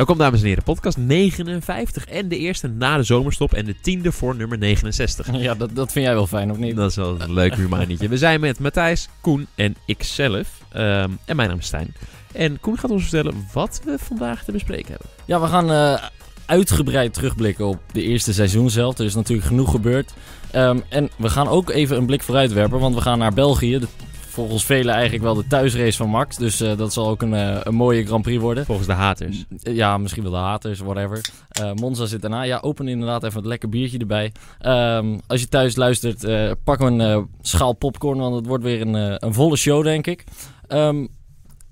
Welkom dames en heren, podcast 59 en de eerste na de zomerstop en de tiende voor nummer 69. Ja, dat, dat vind jij wel fijn, of niet? Dat is wel een leuk humanitje. We zijn met Matthijs, Koen en ikzelf. Ehm en mijn naam is Stijn. En Koen gaat ons vertellen wat we vandaag te bespreken hebben. Ja, we gaan eh, uitgebreid terugblikken op de eerste seizoen zelf. Er is natuurlijk genoeg gebeurd. Ehm, en we gaan ook even een blik vooruit werpen, want we gaan naar België. De- volgens velen eigenlijk wel de thuisrace van Max. Dus eh, dat zal ook een, eh, een mooie Grand Prix worden. Volgens de haters. Eh, Ja, misschien wel de haters, whatever. Eh, Monza zit daarna. Ja, open inderdaad even een lekker biertje erbij. Ehm, als je thuis luistert, eh, pak een eh, schaal popcorn, want het wordt weer een, eh, een volle show, denk ik. Ehm,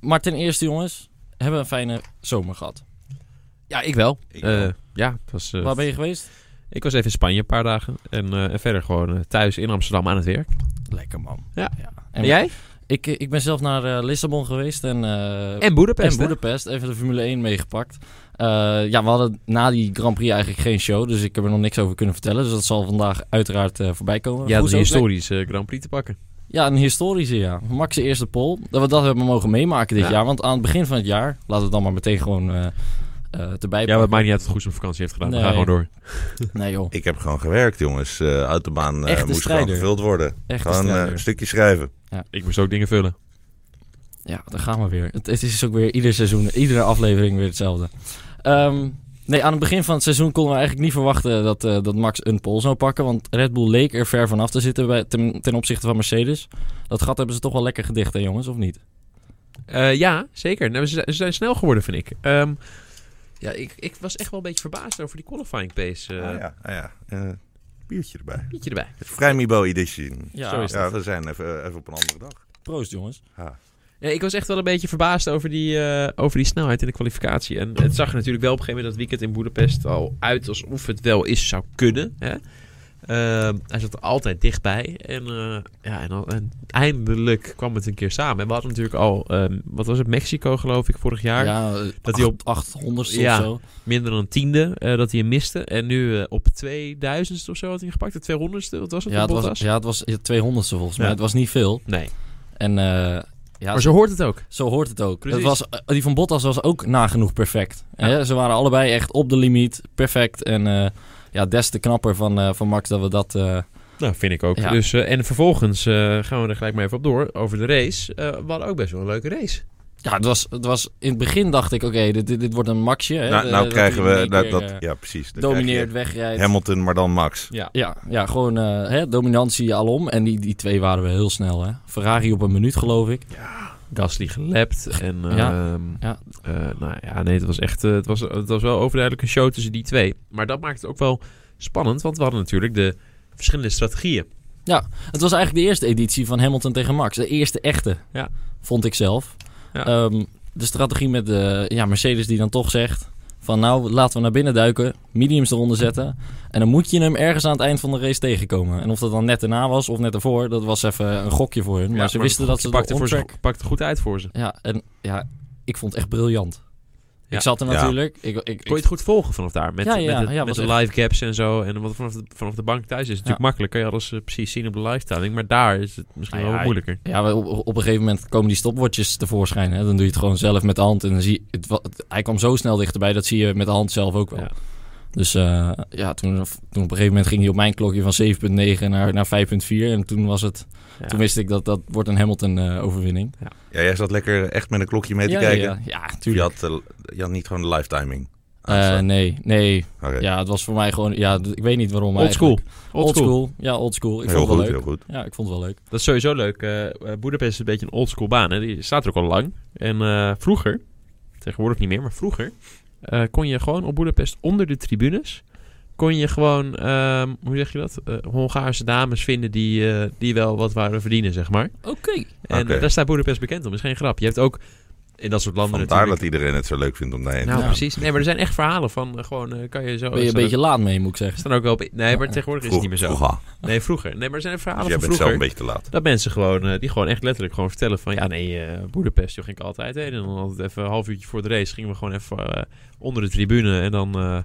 maar ten eerste, jongens, hebben we een fijne zomer gehad. Ja, ik wel. Ik Eh, wel. ja, het was, eh, Waar ben je geweest? ik was even in Spanje een paar dagen. En, eh, en verder gewoon eh, thuis in Amsterdam aan het werk. Lekker, man. Ja. En, En jij? Ik, ik ben zelf naar eh, Lissabon geweest en, eh, En Boedapest, en hè? Budapest. Even de Formule 1 meegepakt. Eh, ja, we hadden na die Grand Prix eigenlijk geen show, dus ik heb er nog niks over kunnen vertellen. Dus dat zal vandaag uiteraard eh, voorbij komen. Ja, een historische Grand Prix te pakken. Ja, een historische, ja. Max' eerste pole. Dat we dat hebben mogen meemaken dit Ja. jaar. Want aan het begin van het jaar, laten we het dan maar meteen gewoon eh eh erbij Ja, het pakken. maakt niet uit wat Goes op vakantie heeft gedaan. We Nee. gaan gewoon door. Nee joh, Ik heb gewoon gewerkt, jongens. Eh autobaan eh, moest strijder. gewoon gevuld worden. echt Gewoon eh, een stukje schrijven. Ik moest ook dingen vullen. Ja, daar gaan we weer. Het, het is ook weer ieder seizoen, iedere aflevering weer hetzelfde. Ehm, nee, aan het begin van het seizoen konden we eigenlijk niet verwachten dat, eh, dat Max een pole zou pakken. Want Red Bull leek er ver vanaf te zitten bij, ten, ten opzichte van Mercedes. Dat gat hebben ze toch wel lekker gedicht, hè jongens, of niet? Eh, ja, zeker. Nou, ze, zijn- ze zijn snel geworden, vind ik. Ehm, ja, ik, ik was echt wel een beetje verbaasd over die qualifying pace. eh ah, ja, ah, ja. Eh, biertje erbij. Beetje erbij. Vrijmibo edition. Ja, Zo is Ja, we zijn even, even op een andere dag. proost jongens. Ja, ik was echt wel een beetje verbaasd over die, eh, over die snelheid in de kwalificatie. En het zag er natuurlijk wel op een gegeven moment dat weekend in Boedapest al uit alsof het wel is zou kunnen. Hè? Ehm, hij zat er altijd dichtbij. En, eh, ja, en, al- en eindelijk kwam het een keer samen. En we hadden natuurlijk al, ehm, wat was het, Mexico geloof ik, vorig jaar. Ja, dat hij op- op 800 Ja. of zo. Minder dan een tiende eh, dat hij hem miste. En nu eh, op 2000ste of zo had hij gepakt. De 200ste, wat was het? Ja, het was, ja, het was het 200ste volgens mij. Ja. Het was niet veel. Nee, En eh, ja, maar zo hoort het ook. Zo hoort het ook. Het was, eh, die van Bottas was ook nagenoeg perfect. Ja. Hè, Ze waren allebei echt op de limiet, perfect. En eh, ja, des te knapper van, eh, van Max dat we dat... eh, Nou, vind ik ook. Ja. Dus, eh, en vervolgens eh, gaan we er gelijk maar even op door. Over de race. Eh, we hadden ook best wel een leuke race. ja, het was, het was... In het begin dacht ik, oké, dit, dit, dit wordt een Maxje. Hè, nou, nou dat krijgen we... Dat, ja, precies. Domineert, wegrijdt. Hamilton, maar dan Max. Ja. Ja, ja, gewoon eh, hè, dominantie alom. En die, die twee waren we heel snel. Hè. Ferrari op een minuut, geloof ik. Gasly gelapt. En Ja. ja. Ja. nou ja, nee, het was echt... eh, het, was, het was wel overduidelijk een show tussen die twee. Maar dat maakt het ook wel spannend. Want we hadden natuurlijk de verschillende strategieën. Het was eigenlijk de eerste editie van Hamilton tegen Max. De eerste echte, Ja. vond ik zelf. Ja. Ehm, de strategie met de ja, Mercedes die dan toch zegt... van nou, laten we naar binnen duiken, mediums eronder zetten... en dan moet je hem ergens aan het eind van de race tegenkomen. En of dat dan net erna was of net ervoor, dat was even een gokje voor hun. Maar Ja, ze wisten dat ze pakte, voor ze, pakte goed uit voor ze. Ja, en ja, ik vond het echt briljant. Ja. Ik zat er natuurlijk... Ik, ik, ik, Kon je het goed volgen vanaf daar? Met, Ja, ja, met, de, ja, met de echt- live gaps en zo. En wat vanaf de, vanaf de bank thuis is het natuurlijk makkelijk. Kan je alles eh, precies zien op de live telling. Maar daar is het misschien wel ja, wat moeilijker. Ja, op, op een gegeven moment komen die stopwatches tevoorschijn. Hè? Dan doe je het gewoon zelf met de hand. En dan zie je, het, het- hij kwam zo snel dichterbij, dat zie je met de hand zelf ook wel. Ja. Dus eh, ja, toen, toen op een gegeven moment ging hij op mijn klokje van 7.9 naar, naar 5.4. En toen was het, Ja. toen wist ik dat dat wordt een Hamilton eh, overwinning. Ja, jij zat lekker echt met een klokje mee te ja, kijken. Ja, ja, je, tuurlijk. had, eh, je had niet gewoon de live timing. Eh, nee, nee. Ja, het was voor mij gewoon, ja, ik weet niet waarom Old school. Old school. Ja, old school. Ik heel vond het goed, wel heel leuk. goed. Ja, ik vond het wel leuk. Dat is sowieso leuk. Eh eh, Boedapest is een beetje een oldschool baan. Hè? Die staat er ook al lang. En eh, vroeger, tegenwoordig niet meer, maar vroeger... eh, kon je gewoon op Boedapest onder de tribunes... kon je gewoon, ehm, hoe zeg je dat? Eh, Hongaarse dames vinden die, eh, die wel wat waren verdienen, zeg maar. Oké. En daar staat Boedapest bekend om. Dat is geen grap. Je hebt ook in dat soort landen Vandaar dat natuurlijk... iedereen het zo leuk vindt om daarheen te Nou, gaan. precies. Nee, maar er zijn echt verhalen van... eh, gewoon, eh, kan je zo... Ben je een staan beetje laat mee, moet ik zeggen. staan ook wel op... Nee, maar tegenwoordig is het niet meer zo. Vroeger. Nee, vroeger. Nee, maar er zijn Dus verhalen jij van bent zelf een beetje te laat. Dat mensen gewoon, die gewoon echt letterlijk gewoon vertellen van... Ja, nee, eh Boedapest, joh, ging ik altijd heen. En dan altijd even een half uurtje voor de race gingen we gewoon even eh, onder de tribune. En dan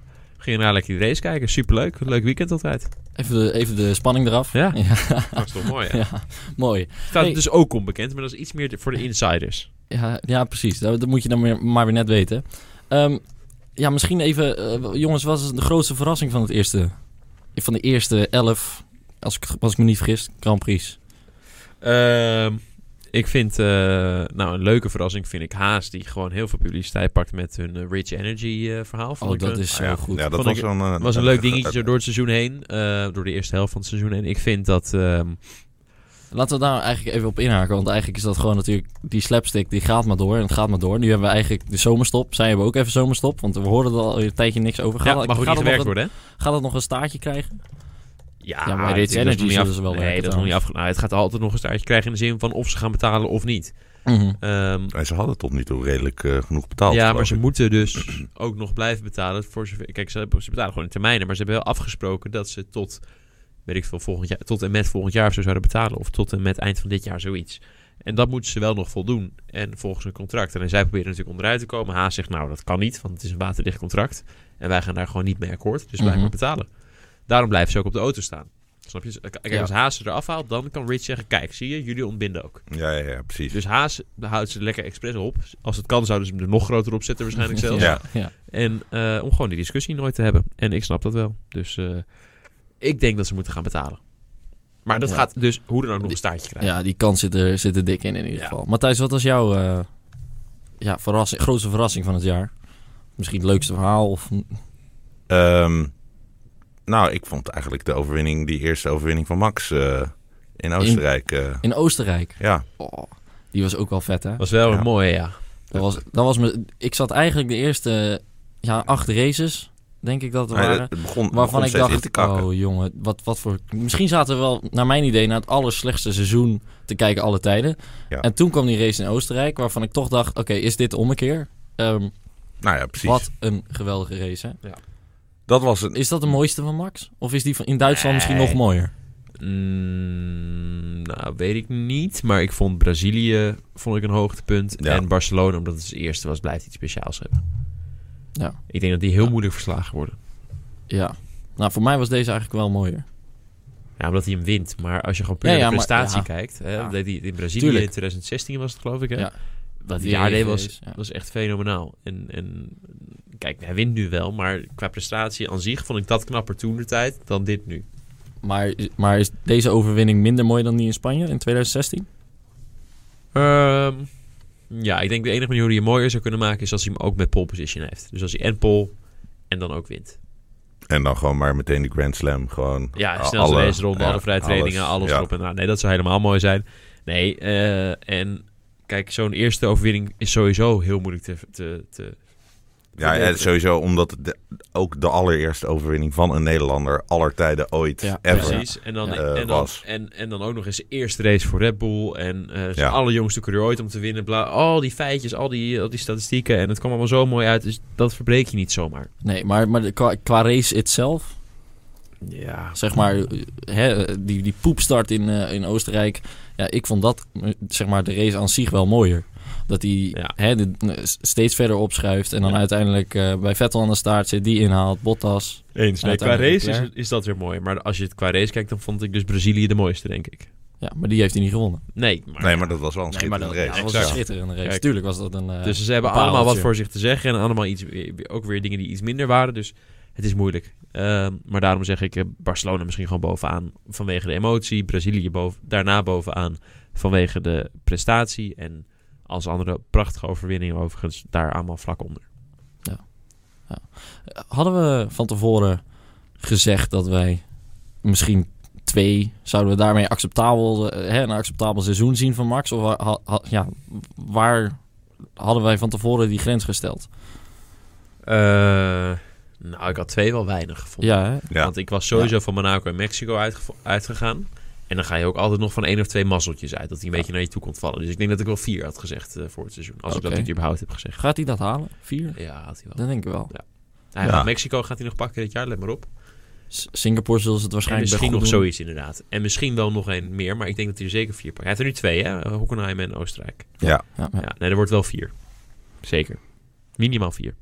we naar lekker die race kijken. Superleuk. Leuk weekend altijd. Even de, even de spanning eraf. Ja. ja. Dat is toch mooi, hè? Ja, mooi. Staat Hey. dus ook onbekend, maar dat is iets meer voor de insiders. Ja, ja precies. Dat, dat moet je dan weer, maar weer net weten. Ehm, ja, misschien even, eh, jongens, wat is de grootste verrassing van het eerste, van de eerste elf, als ik, als ik me niet vergis, Grand Prix? Ehm, ik vind, eh, nou, een leuke verrassing vind ik Haas, die gewoon heel veel publiciteit pakt met hun eh, Rich Energy eh, verhaal. Vond Oh, dat is zo ja, goed. Ja, dat Vond was ik- eh, was een leuk dingetje zo door het seizoen heen, eh, door de eerste helft van het seizoen heen. Ik vind dat, ehm, Laten we daar eigenlijk even op inhaken, want eigenlijk is dat gewoon natuurlijk, die slapstick die gaat maar door en het gaat maar door. Nu hebben we eigenlijk de zomerstop, zij hebben ook even zomerstop, want we hoorden er al een tijdje niks over. Gaat, ja, dat- mag ook niet het gewerkt een- worden, hè? Gaat het nog een staartje krijgen? Ja, Ja, maar Energy zullen af- ze wel Nee, dat is nog niet trouwens. af. Nou, het gaat altijd nog een staartje krijgen in de zin van of ze gaan betalen of niet. En ze hadden tot nu toe redelijk eh, genoeg betaald. ja, maar ze ik. moeten dus ook nog blijven betalen. Voor zover, kijk, ze, hebben- ze betalen gewoon in termijnen. Maar ze hebben wel afgesproken dat ze tot, weet ik veel, volgend jaar, tot en met volgend jaar of zo zouden betalen. Of tot en met eind van dit jaar zoiets. En dat moeten ze wel nog voldoen. En volgens hun contract. En zij proberen natuurlijk onderuit te komen. Haas zegt, nou, dat kan niet, want het is een waterdicht contract. En wij gaan daar gewoon niet mee akkoord. Dus blijf Mhm. maar betalen. Daarom blijven ze ook op de auto staan. Snap je? Kijk, Ja. als Haas ze eraf haalt, dan kan Rich zeggen, kijk, zie je, jullie ontbinden ook. Ja, ja, ja, precies. Dus Haas houdt ze lekker expres op. Als het kan, zouden ze hem er nog groter op zetten waarschijnlijk zelfs. Ja. ja. En eh, om gewoon die discussie nooit te hebben. En ik snap dat wel. Dus eh, ik denk dat ze moeten gaan betalen. Maar dat Ja. gaat dus hoe dan ook nog een staartje krijgen. Ja, die kans zit er, zit er dik in in ieder Ja. geval. Matthijs, wat was jouw eh, ja, verrassing, grootste verrassing van het jaar? Misschien het leukste verhaal? Of... Ehm, nou, ik vond eigenlijk de overwinning, die eerste overwinning van Max eh, in Oostenrijk. eh, In Oostenrijk. ja, Oh, die was ook wel vet, hè? was wel Ja. een mooie, ja. Dat was, dat was me, ik zat eigenlijk de eerste ja, acht races, denk ik dat er waren. het begon, Waarvan begon ik dacht, oh jongen, wat, wat voor... Misschien zaten we wel, naar mijn idee, naar het allerslechtste seizoen te kijken alle tijden. Ja. En toen kwam die race in Oostenrijk, waarvan ik toch dacht, oké, is dit de ommekeer? Ehm, Nou ja, precies. wat een geweldige race, hè? Dat was een... Is dat de mooiste van Max? Of is die van, in Duitsland misschien nog mooier? Mm, nou, weet ik niet. Maar ik vond Brazilië vond ik een hoogtepunt. Ja. En Barcelona, omdat het het eerste was, blijft iets speciaals hebben. Ja. Ik denk dat die heel Ja. moeilijk verslagen worden. Ja. Nou, voor mij was deze eigenlijk wel mooier. Ja, omdat hij hem wint. Maar als je gewoon puur Ja, naar ja, de maar- prestatie ja. kijkt. Hè, Ja. deed hij in Brazilië Tuurlijk. in 2016 was het geloof ik. Hè? Ja. Wat Die hij jaar deed was, ja. was echt fenomenaal. En, en kijk, hij wint nu wel. Maar qua prestatie aan zich vond ik dat knapper toen de tijd dan dit nu. Maar, maar is deze overwinning minder mooi dan die in Spanje in 2016? Ehm, ja, ik denk de enige manier hoe hij hem mooier zou kunnen maken... is als hij hem ook met pole position heeft. Dus als hij en pole en dan ook wint. En dan gewoon maar meteen de Grand Slam. Gewoon Ja, snelste alle- ja, alle vrije trainingen, alles, ja. erop en aan. Nee, dat zou helemaal mooi zijn. Nee, eh, en kijk, zo'n eerste overwinning is sowieso heel moeilijk te... te, te Ja, sowieso omdat het de- ook de allereerste overwinning van een Nederlander aller tijden ooit Ja, ever. Precies. En dan, Ja. Eh, en, dan, was. en, en dan ook nog eens de eerste race voor Red Bull. En eh zijn Ja. allerjongste coureur ooit om te winnen. Bla, al die feitjes, al die, al die statistieken. En het kwam allemaal zo mooi uit. Dus dat verbreek je niet zomaar. Nee, maar, maar de- qua, qua race itself, Ja. zeg maar, hè, die, die poepstart in, eh, in Oostenrijk. Ja, ik vond dat, zeg maar, de race aan zich wel mooier. Dat hij Ja. hè, de- steeds verder opschuift en dan Ja. uiteindelijk eh, bij Vettel aan de staart zit, die inhaalt, Bottas. Eens. Nee, qua race is, is dat weer mooi. Maar als je het qua race kijkt, dan vond ik dus Brazilië de mooiste, denk ik. Ja, maar die heeft hij niet gewonnen. Nee, maar, Nee, maar dat was wel een Nee, schitterende dat, ja, race. dat was een schitterende race. Kijk. Tuurlijk was dat een... eh, Dus ze hebben een allemaal wat voor zich te zeggen. En allemaal iets, ook weer dingen die iets minder waren. Dus het is moeilijk. Ehm, maar daarom zeg ik eh, Barcelona misschien gewoon bovenaan vanwege de emotie. Brazilië boven, daarna bovenaan vanwege de prestatie. En als andere prachtige overwinningen overigens daar allemaal vlak onder. Hadden we van tevoren gezegd dat wij misschien twee, zouden we daarmee acceptabel, eh, hè, een acceptabel seizoen zien van Max? Of wa- ha- ha- ja, waar hadden wij van tevoren die grens gesteld? Eh, nou, ik had twee wel weinig gevonden. Ja, hè? Ja. Want ik was sowieso van Monaco en Mexico uitgegaan. En dan ga je ook altijd nog van één of twee mazzeltjes uit. Dat hij een beetje naar je toe komt vallen. Dus ik denk dat ik wel vier had gezegd eh, voor het seizoen. Als ik dat niet überhaupt heb gezegd. Gaat hij dat halen? Vier? Ja, had hij wel. Dat denk ik wel. Hij Ja. gaat Mexico gaat hij nog pakken dit jaar, let maar op. Singapore zullen ze het En waarschijnlijk misschien nog doen. zoiets inderdaad. En misschien wel nog één meer, maar ik denk dat hij er zeker vier pakt. Hij heeft er nu twee, hè? Hockenheim en Oostenrijk. Ja. Ja, ja. Ja, nee, er wordt wel vier. Zeker. Minimaal vier.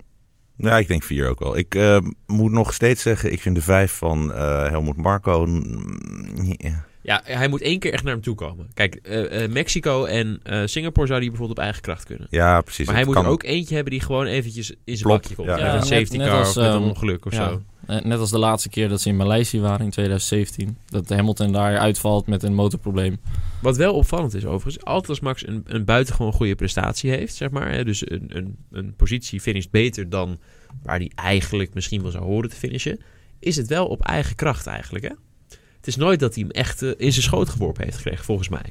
Ja, ik denk vier ook wel. Ik eh, moet nog steeds zeggen, ik vind de vijf van eh Helmoet Marco... mm, ja. Ja, hij moet één keer echt naar hem toe komen. Kijk, eh, eh, Mexico en eh, Singapore zou hij bijvoorbeeld op eigen kracht kunnen. Ja, precies. maar hij moet kan- er ook eentje hebben die gewoon eventjes in zijn bakje komt. ja. Ja, Ja, een net- safety net car als, of met een ehm, ongeluk of ja. zo. Net als de laatste keer dat ze in Maleisië waren in 2017. Dat Hamilton daar uitvalt met een motorprobleem. Wat wel opvallend is overigens, altijd als Max een, een buitengewoon goede prestatie heeft, zeg maar. Hè, dus een, een, een positie finisht beter dan waar hij eigenlijk misschien wel zou horen te finishen. Is het wel op eigen kracht eigenlijk, hè? Het is nooit dat hij hem echt eh, in zijn schoot geworpen heeft gekregen, volgens mij.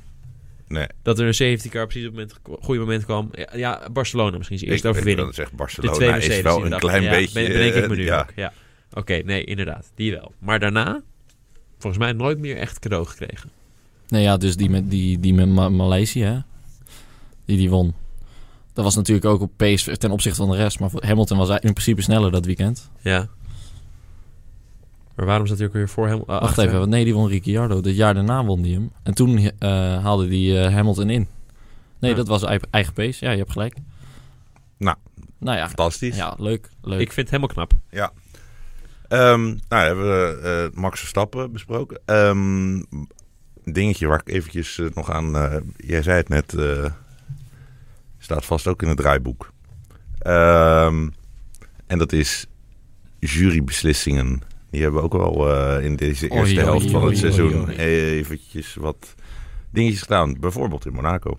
Nee. Dat er een safety car precies op het moment, goede moment kwam. Ja, ja, Barcelona misschien zijn eerste ik, ik overwinning. wil zeggen, De Barcelona is wel een klein Ja, beetje... ben- bedenk ik me eh, nu ja. ook. Ja. Oké, nee, inderdaad. Die wel. Maar daarna, volgens mij nooit meer echt cadeau gekregen. Nee, ja, dus die met, die, die met Ma- Maleisië, hè? Die die won. Dat was natuurlijk ook op pace ten opzichte van de rest. Maar voor- Hamilton was in principe sneller dat weekend. Ja. Maar waarom zat hij ook weer voor hem? ah, Wacht achter even, nee, die won Ricciardo. Het jaar daarna won die hem. En toen eh, haalde die eh, Hamilton in. Nee, Ja. dat was eigen, pace. Ja, je hebt gelijk. Nou. Nou ja, Fantastisch. ja leuk. leuk. Ik vind het helemaal knap. Ehm, nou, hebben we eh, Max Verstappen besproken. Ehm, dingetje waar ik eventjes eh, nog aan... eh, jij zei het net, eh, staat vast ook in het draaiboek. Ehm, en dat is jurybeslissingen. Die hebben ook wel eh, in deze eerste oei, helft van het oei, seizoen eventjes wat dingetjes gedaan. Bijvoorbeeld in Monaco.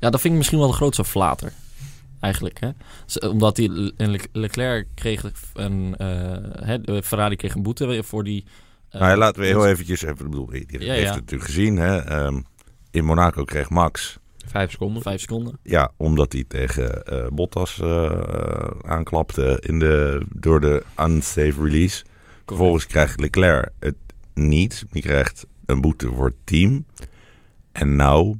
Ja, dat vind ik misschien wel de grootste flater. Eigenlijk, hè. Omdat die Le- Le- Leclerc kreeg een... eh, Ferrari kreeg een boete voor die... eh, nou, ja, laten we heel eventjes... Even, ik bedoel, iedereen Ja, heeft ja. het natuurlijk gezien. Hè? Ehm, in Monaco kreeg Max... Vijf seconden. Vijf seconden. Ja, omdat hij tegen eh, Bottas eh, aanklapte in de, door de unsafe release. Vervolgens krijgt Leclerc het niet. Die krijgt een boete voor het team. En nou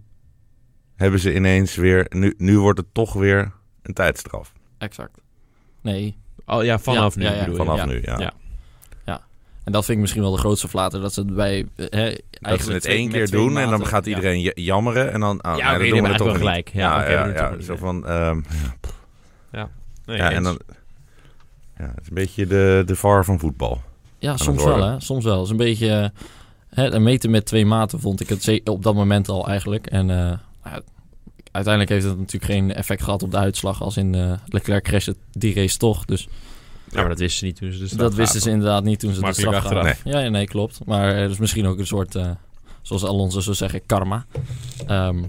hebben ze ineens weer... Nu, nu wordt het toch weer een tijdstraf. Exact. Nee. Oh ja, vanaf Ja, nu ja, ja. bedoel je. Vanaf ja. nu, ja. Ja. En dat vind ik misschien wel de grootste flater. Dat ze het bij... eh, Hè, Dat ze het één keer doen en dan gaat ja. iedereen ja. jammeren. En dan, oh, Ja, nee, dan doen we het toch eigenlijk wel niet. gelijk. Ja, Ja, ja, het ja, Zo ja. van... ehm, Nee, ja, eens. en dan... Ja, het is een beetje de, de VAR van voetbal. Ja, het soms wel, hè. Soms wel. Het is een beetje... eh, Hè, een meten met twee maten vond ik het op dat moment al eigenlijk. En eh, nou ja, uiteindelijk heeft het natuurlijk geen effect gehad op de uitslag. Als in eh Leclerc crashte die race toch. Dus Ja, maar dat wisten ze niet toen ze de straf dat wisten ze inderdaad niet toen ze de straf gaven. Ja, ja, nee, klopt. Maar er is misschien ook een soort, eh, zoals Alonso zou zeggen, karma. Ehm,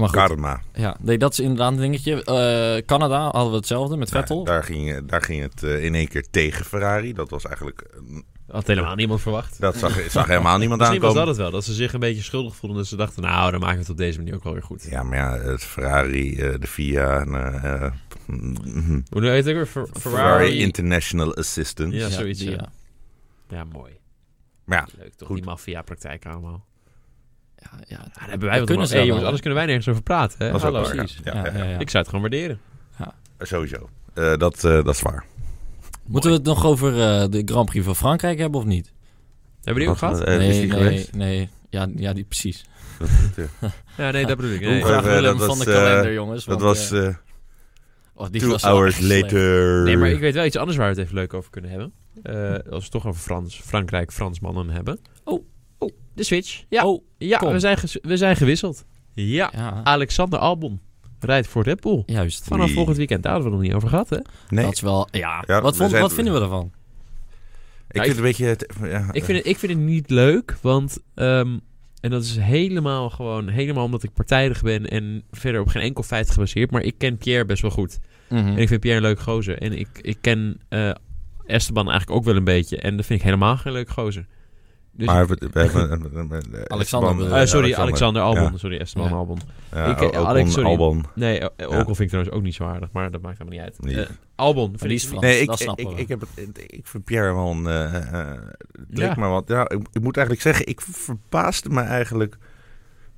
maar goed, Karma. ja, nee, dat is inderdaad een dingetje. Eh, Canada hadden we hetzelfde met Vettel. Ja, daar, ging, daar ging het eh, in één keer tegen Ferrari. Dat was eigenlijk... eh, Had helemaal niemand verwacht. Dat zag, zag helemaal niemand Misschien was aankomen. dat het wel. Dat ze zich een beetje schuldig voelden. Dat ze dachten, nou, dan maken we het op deze manier ook wel weer goed. Ja, maar ja, het Ferrari, eh, de FIA, en, eh, eh, mhm. Hoe heet het ook? Fer- Ferrari Ferrari. International Assistance. Ja, zoiets, die, ja. ja. Ja, mooi. Maar ja, Leuk toch, Goed. die maffia-praktijk allemaal. Ja, ja, daar hebben wij wat kunnen van. ze Hey, wel, jongens, anders kunnen wij nergens over praten. Hè? Dat is ook Hallo. waar, ja. Precies. Ja, Ja, ja, ja, ja. Ik zou het gewoon waarderen. sowieso. Eh, dat, eh, dat is waar. Moeten we het nog over eh, de Grand Prix van Frankrijk hebben of niet? Hebben we die ook gehad? eh, is nee, die nee, geweest? nee. Ja, ja die, precies. Ja, nee, dat bedoel ik. Hoe Nee. Graag willen we dat hem van de kalender, jongens? Dat want, was oh, die two was wel hours later. Nee, maar ik weet wel iets anders waar we het even leuk over kunnen hebben. Eh, als we het toch over Frans, Frankrijk, Fransmannen hebben. De switch. Ja, Oh, ja kom. we, zijn we zijn gewisseld. Ja, ja, Alexander Albon rijdt voor Red Bull. juist. Vanaf Oei. volgend weekend, daar hadden we het nog niet over gehad, hè? Nee, Dat is wel, ja. Ja, wat, vond, wat vinden we ervan? ik vind het een beetje... ja, Ik vind, het, ik vind het niet leuk, want... ehm, en dat is helemaal gewoon... Helemaal omdat ik partijdig ben en verder op geen enkel feit gebaseerd. Maar ik ken Pierre best wel goed. Mhm. En ik vind Pierre een leuk gozer. En ik, ik ken eh, Esteban eigenlijk ook wel een beetje. En dat vind ik helemaal geen leuk gozer. Dus maar we, we hebben... een- een- een- Alexander je? sorry, Alexander Albon. Ja. Sorry, Esteban Ja. Albon. Ja, Ik- ook Alex, Albon- sorry. Albon. Nee, Ja. Ocon vind ik trouwens ook niet zo aardig. Maar dat maakt helemaal niet uit. Nee. Eh, Albon Maar is Frans. Nee, ik, dat ik, snappen ik, we. ik, heb het, ik vind Pierre wel een... eh, eh, het leek Ja. me wat... Ja, ik, ik moet eigenlijk zeggen, ik verbaasde me eigenlijk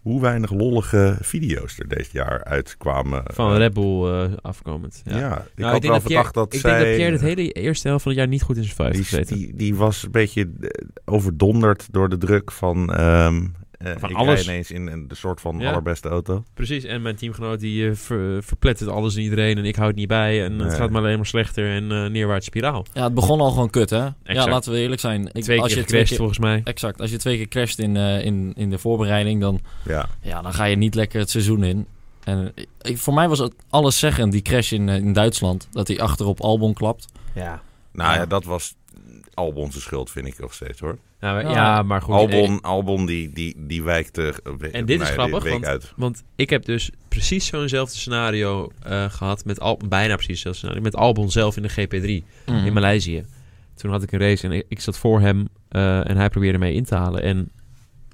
hoe weinig lollige video's er dit jaar uitkwamen. Van Eh, Red Bull eh, afkomend. Ja, Ja. ik Nou, had ik wel denk dat dat ik zij... denk dat Pierre het hele eerste helft van het jaar niet goed in zijn vuist heeft die, gezeten. die, die was een beetje eh, overdonderd door de druk van... ehm, eh, Van ik alles. rij ineens in de soort van Ja. allerbeste auto. Precies, en mijn teamgenoot die eh, ver- verplettert alles en iedereen en ik houd niet bij en het gaat maar alleen maar slechter en eh neerwaarts spiraal. Ja, het begon al gewoon kut, hè? Ja, laten we eerlijk zijn. Ik, twee als keer je gecrashed keer, volgens mij. Exact. Als je twee keer crasht in, eh, in, in de voorbereiding, dan, Ja, ja, dan ga je niet lekker het seizoen in. En ik, voor mij was het alles zeggen, die crash in, eh, in Duitsland. Dat hij achter op Albon klapt. Ja. nou ja, Ja. dat was Albon zijn schuld, vind ik nog steeds hoor. Nou, Ja. ja, maar goed. Albon, Albon die, die, die wijkte En dit is grappig, want- uit. Want ik heb dus precies zo'nzelfde scenario eh, gehad met Al bijna precies hetzelfde scenario met Albon zelf in de GP3 Mhm. in Maleisië. Toen had ik een race en ik, ik zat voor hem eh, en hij probeerde mij in te halen en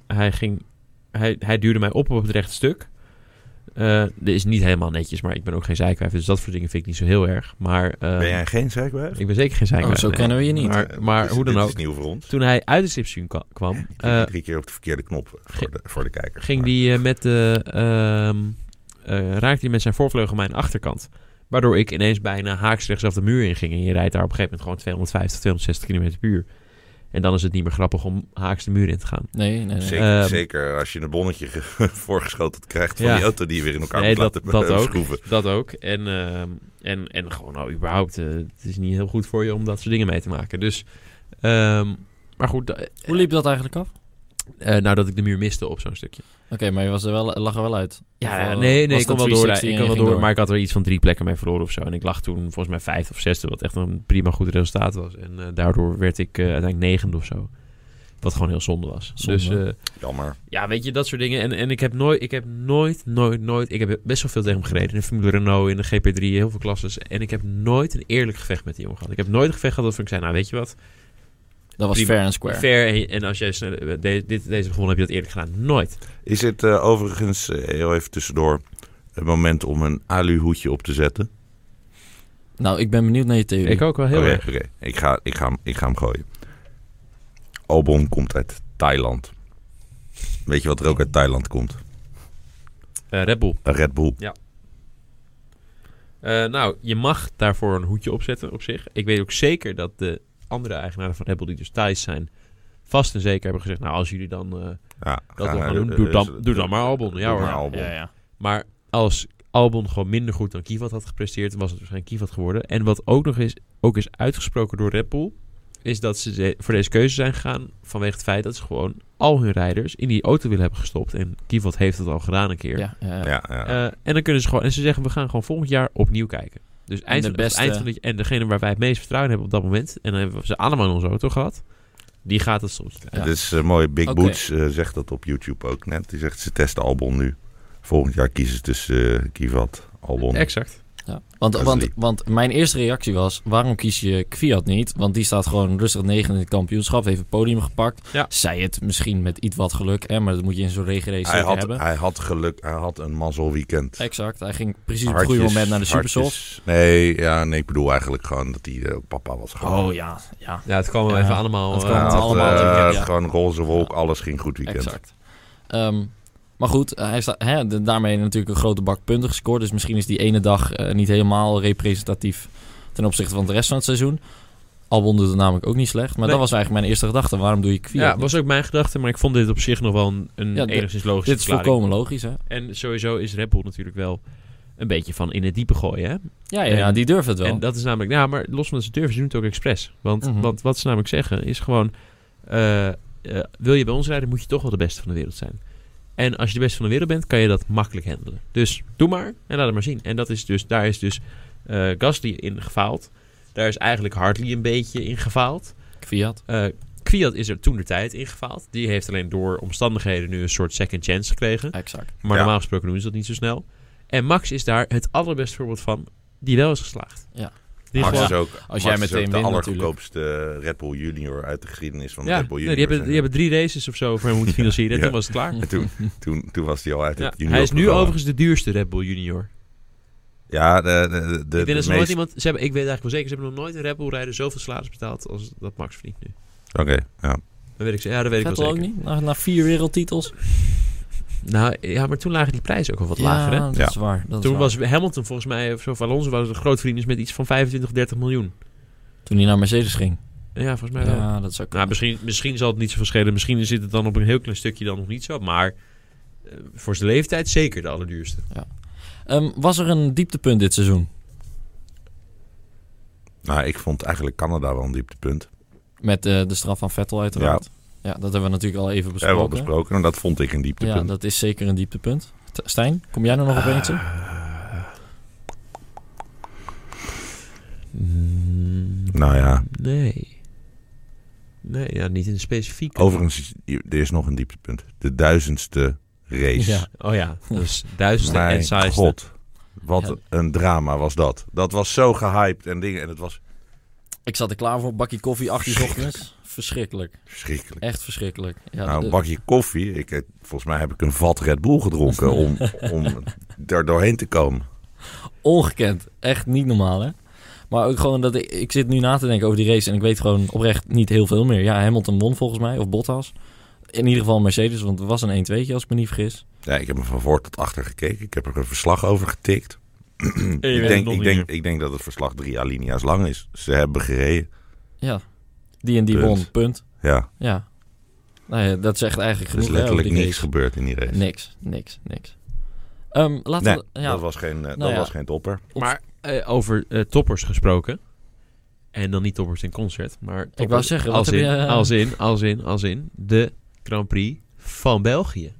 hij ging, hij, hij duwde mij op op het rechte stuk. Eh dit is niet helemaal netjes, maar ik ben ook geen zijkwijf, dus dat soort dingen vind ik niet zo heel erg. Maar eh, ben jij geen zeikwijf? ik ben zeker geen zijkwijf. Oh, zo nee. kennen we je niet. Maar, Eh, maar is- hoe dan dit ook, is nieuw voor ons. toen hij uit de slipstream kwa- kwam, Ik eh, drie keer op de verkeerde knop voor de, voor de kijkers. ging Maar- die eh, met de, ehm, eh, raakte hij met zijn voorvleugel mijn achterkant. Waardoor ik ineens bijna haaks rechtsaf de muur in ging. En je rijdt daar op een gegeven moment gewoon 250, 260 km per uur. En dan is het niet meer grappig om haaks de muur in te gaan. Nee, nee, nee. Zeker, Ehm, zeker als je een bonnetje ge- voorgeschoteld krijgt van Ja. die auto die je weer in elkaar Nee, moet dat- laten dat eh, ook. schroeven. Dat ook. En, ehm, en, en gewoon nou, überhaupt, eh, het is niet heel goed voor je om dat soort dingen mee te maken. Dus, ehm, maar goed, da- Hoe liep dat eigenlijk af? Eh, nou dat ik de muur miste op zo'n stukje. Oké, maar je was er wel, lag er wel uit. Ja, Of, eh, nee, nee, ik kon wel door. 360 Ik kon wel door, maar ik had er iets van drie plekken mee verloren of zo. En ik lag toen volgens mij vijfde of zesde, wat echt een prima goed resultaat was. En eh, daardoor werd ik eh, uiteindelijk negende of zo. Wat gewoon heel zonde was. Zonde. Dus eh, Jammer. ja, weet je, dat soort dingen. En, en ik heb nooit, ik heb nooit, nooit, nooit... Ik heb best wel veel tegen hem gereden. In de Formule Renault, in de GP3, heel veel klasses. En ik heb nooit een eerlijk gevecht met die jongen gehad. Ik heb nooit een gevecht gehad dat ik zei, nou weet je wat... Dat was Prima. fair and square. Fair, en als jij eh, de, dit, deze gewonnen heb je dat eerlijk gedaan. Nooit. Is het eh, overigens, eh, heel even tussendoor, het moment om een alu-hoedje op te zetten? Nou, ik ben benieuwd naar je theorie. Ik ook wel heel Oké, erg. oké. Ik, ga, ik, ga, hem- ik ga hem gooien. Albon komt uit Thailand. Weet je wat er ook uit Thailand komt? Eh, Red Bull. Een Red Bull. Eh, nou, je mag daarvoor een hoedje opzetten op zich. Ik weet ook zeker dat de andere eigenaren van Red Bull, die dus Thais zijn, vast en zeker hebben gezegd, nou, als jullie dan eh, Ja, dat wil gaan doen, doe dan, doe dan maar Albon. Ja hoor. maar Albon. Ja, ja. Maar als Albon gewoon minder goed dan Kivat had gepresteerd, was het waarschijnlijk Kivat geworden. En wat ook nog is, ook is uitgesproken door Red Bull, is dat ze voor deze keuze zijn gegaan vanwege het feit dat ze gewoon al hun rijders in die auto willen hebben gestopt. En Kivat heeft het al gedaan een keer. Ja, ja, ja. Ja, ja. Eh, en dan kunnen ze gewoon, en ze zeggen we gaan gewoon volgend jaar opnieuw kijken. Dus eind, de van, beste- eind van het, en degene waar wij het meest vertrouwen hebben op dat moment, en dan hebben we ze allemaal in onze auto gehad, die gaat het soms. Ja. Het is eh, mooi. Big. Boots eh, zegt dat op YouTube ook net. Die zegt ze testen Albon nu. Volgend jaar kiezen ze tussen eh Kivat, Albon. Exact. Ja. Want, want, want mijn eerste reactie was, waarom kies je Kviat niet? Want die staat gewoon rustig negen in het kampioenschap, heeft het podium gepakt. Ja. Zij het misschien met iets wat geluk, hè, maar dat moet je in zo'n regenrace hij, had, hebben. hij had geluk. Hij had een mazzel weekend. Exact, hij ging precies op het goede moment naar de Supersoft. Nee, ja, nee, ik bedoel eigenlijk gewoon dat hij eh, papa was. Gewoon. Oh ja, ja, Ja, het kwam wel Ja, even allemaal... het kwam het had, allemaal eh, weekend, ja. Gewoon roze wolk, alles ging goed weekend. exact. Ehm, maar goed, hij staat, hè, de- daarmee natuurlijk een grote bak punten gescoord. Dus misschien is die ene dag eh, niet helemaal representatief ten opzichte van de rest van het seizoen. Albon doet het namelijk ook niet slecht. Maar Nee. dat was eigenlijk mijn eerste gedachte. Waarom doe je Kviat ja, was ook mijn gedachte, maar ik vond dit op zich nog wel een, een Ja, enigszins logische Dit is verklaring. volkomen logisch, hè? En sowieso is Red Bull natuurlijk wel een beetje van in het diepe gooien, hè? Ja, ja, ja die durft het wel. En dat is namelijk, ja, maar los van dat ze durven, ze doen het ook expres. Want, Mhm. want wat ze namelijk zeggen is gewoon, eh, eh, wil je bij ons rijden, moet je toch wel de beste van de wereld zijn. En als je de beste van de wereld bent, kan je dat makkelijk handelen. Dus doe maar en laat het maar zien. En dat is dus, daar is dus eh Gasly in gefaald. Daar is eigenlijk Hartley een beetje in gefaald. Kviat. Eh Kwiat is er toen de tijd in gefaald. Die heeft alleen door omstandigheden nu een soort second chance gekregen. Exact. Maar Ja. normaal gesproken doen ze dat niet zo snel. En Max is daar het allerbeste voorbeeld van die wel is geslaagd. Ja. Die Max gewoon, is ook, Als Max jij is meteen ook de allergoedkoopste Red Bull Junior uit de geschiedenis van de ja, Red Bull nee, Junior. die, hebben, die hebben drie races of zo voor hem moeten financieren. En toen was het klaar. En toen, toen, toen was hij al uit Ja, het junior hij is nu programma. overigens de duurste Red Bull Junior. Ja, de, de, de, ik de ze nooit meest... iemand... Ze hebben, ik weet eigenlijk wel zeker, ze hebben nog nooit een Red Bull rijder zoveel salaris betaald als dat Max verdient nu. Oké, ja. Dat weet ik, ze- ja, dat weet ik wel Vettel ook zeker. niet? Na, na vier wereldtitels? Nou, ja, maar toen lagen die prijzen ook wel wat ja, lager, hè? dat Ja. is waar. Dat is Toen waar. was Hamilton volgens mij, of zo, van Alonso was een groot vriend met iets van 25, 30 miljoen. Toen hij naar Mercedes ging. Ja, volgens mij wel. Ja, dat zou Nou, misschien, misschien zal het niet zoveel schelen. Misschien zit het dan op een heel klein stukje dan nog niet zo. Maar eh, voor zijn leeftijd zeker de allerduurste. Ehm, was er een dieptepunt dit seizoen? Nou, ik vond eigenlijk Canada wel een dieptepunt. Met eh, de straf van Vettel uiteraard. Ja. Dat hebben we natuurlijk al even Hebben we al besproken. besproken en dat vond ik een Ja, dieptepunt. dat is zeker een dieptepunt. Stijn, kom jij er nog op eentje? Mm, Nou ja, Nee. Nee, ja, niet in de specifiek. overigens, is- er is nog een dieptepunt. De duizendste race. Ja. Oh ja, dus duizendste en Mijn saaiste. god, wat Ja. een drama was dat. Dat was zo gehyped en dingen. En het was Ik zat er klaar voor, bakje koffie, 8 uur 's ochtends. Verschrikkelijk. verschrikkelijk. Echt verschrikkelijk. Ja, nou, een bakje koffie. Ik, heb- volgens mij heb ik een vat Red Bull gedronken om, om er doorheen te komen. ongekend. Echt niet normaal, hè? Maar ook gewoon dat ik, ik zit nu na te denken over die race en ik weet gewoon oprecht niet heel veel meer. Ja, Hamilton won volgens mij, of Bottas. In ieder geval Mercedes, want het was een 1-2'tje als ik me niet vergis. Ja, ik heb hem van voor tot achter gekeken. Ik heb er een verslag over getikt. ik, denk, ik, denk, ik denk dat het verslag drie alinea's lang is. Ze hebben gereden. Ja, die en die Punt. won, punt. Ja, Ja. Nou ja, dat zegt eigenlijk er is letterlijk niks race. gebeurd in die race. Niks, niks, niks. Ehm, laten Nee, we... Ja, dat was geen, eh, dat ja. was geen topper. Maar eh, over eh, toppers gesproken. En dan niet toppers in concert. Maar toppers wou zeggen, als, in, je, als in, als in, als in de Grand Prix van België.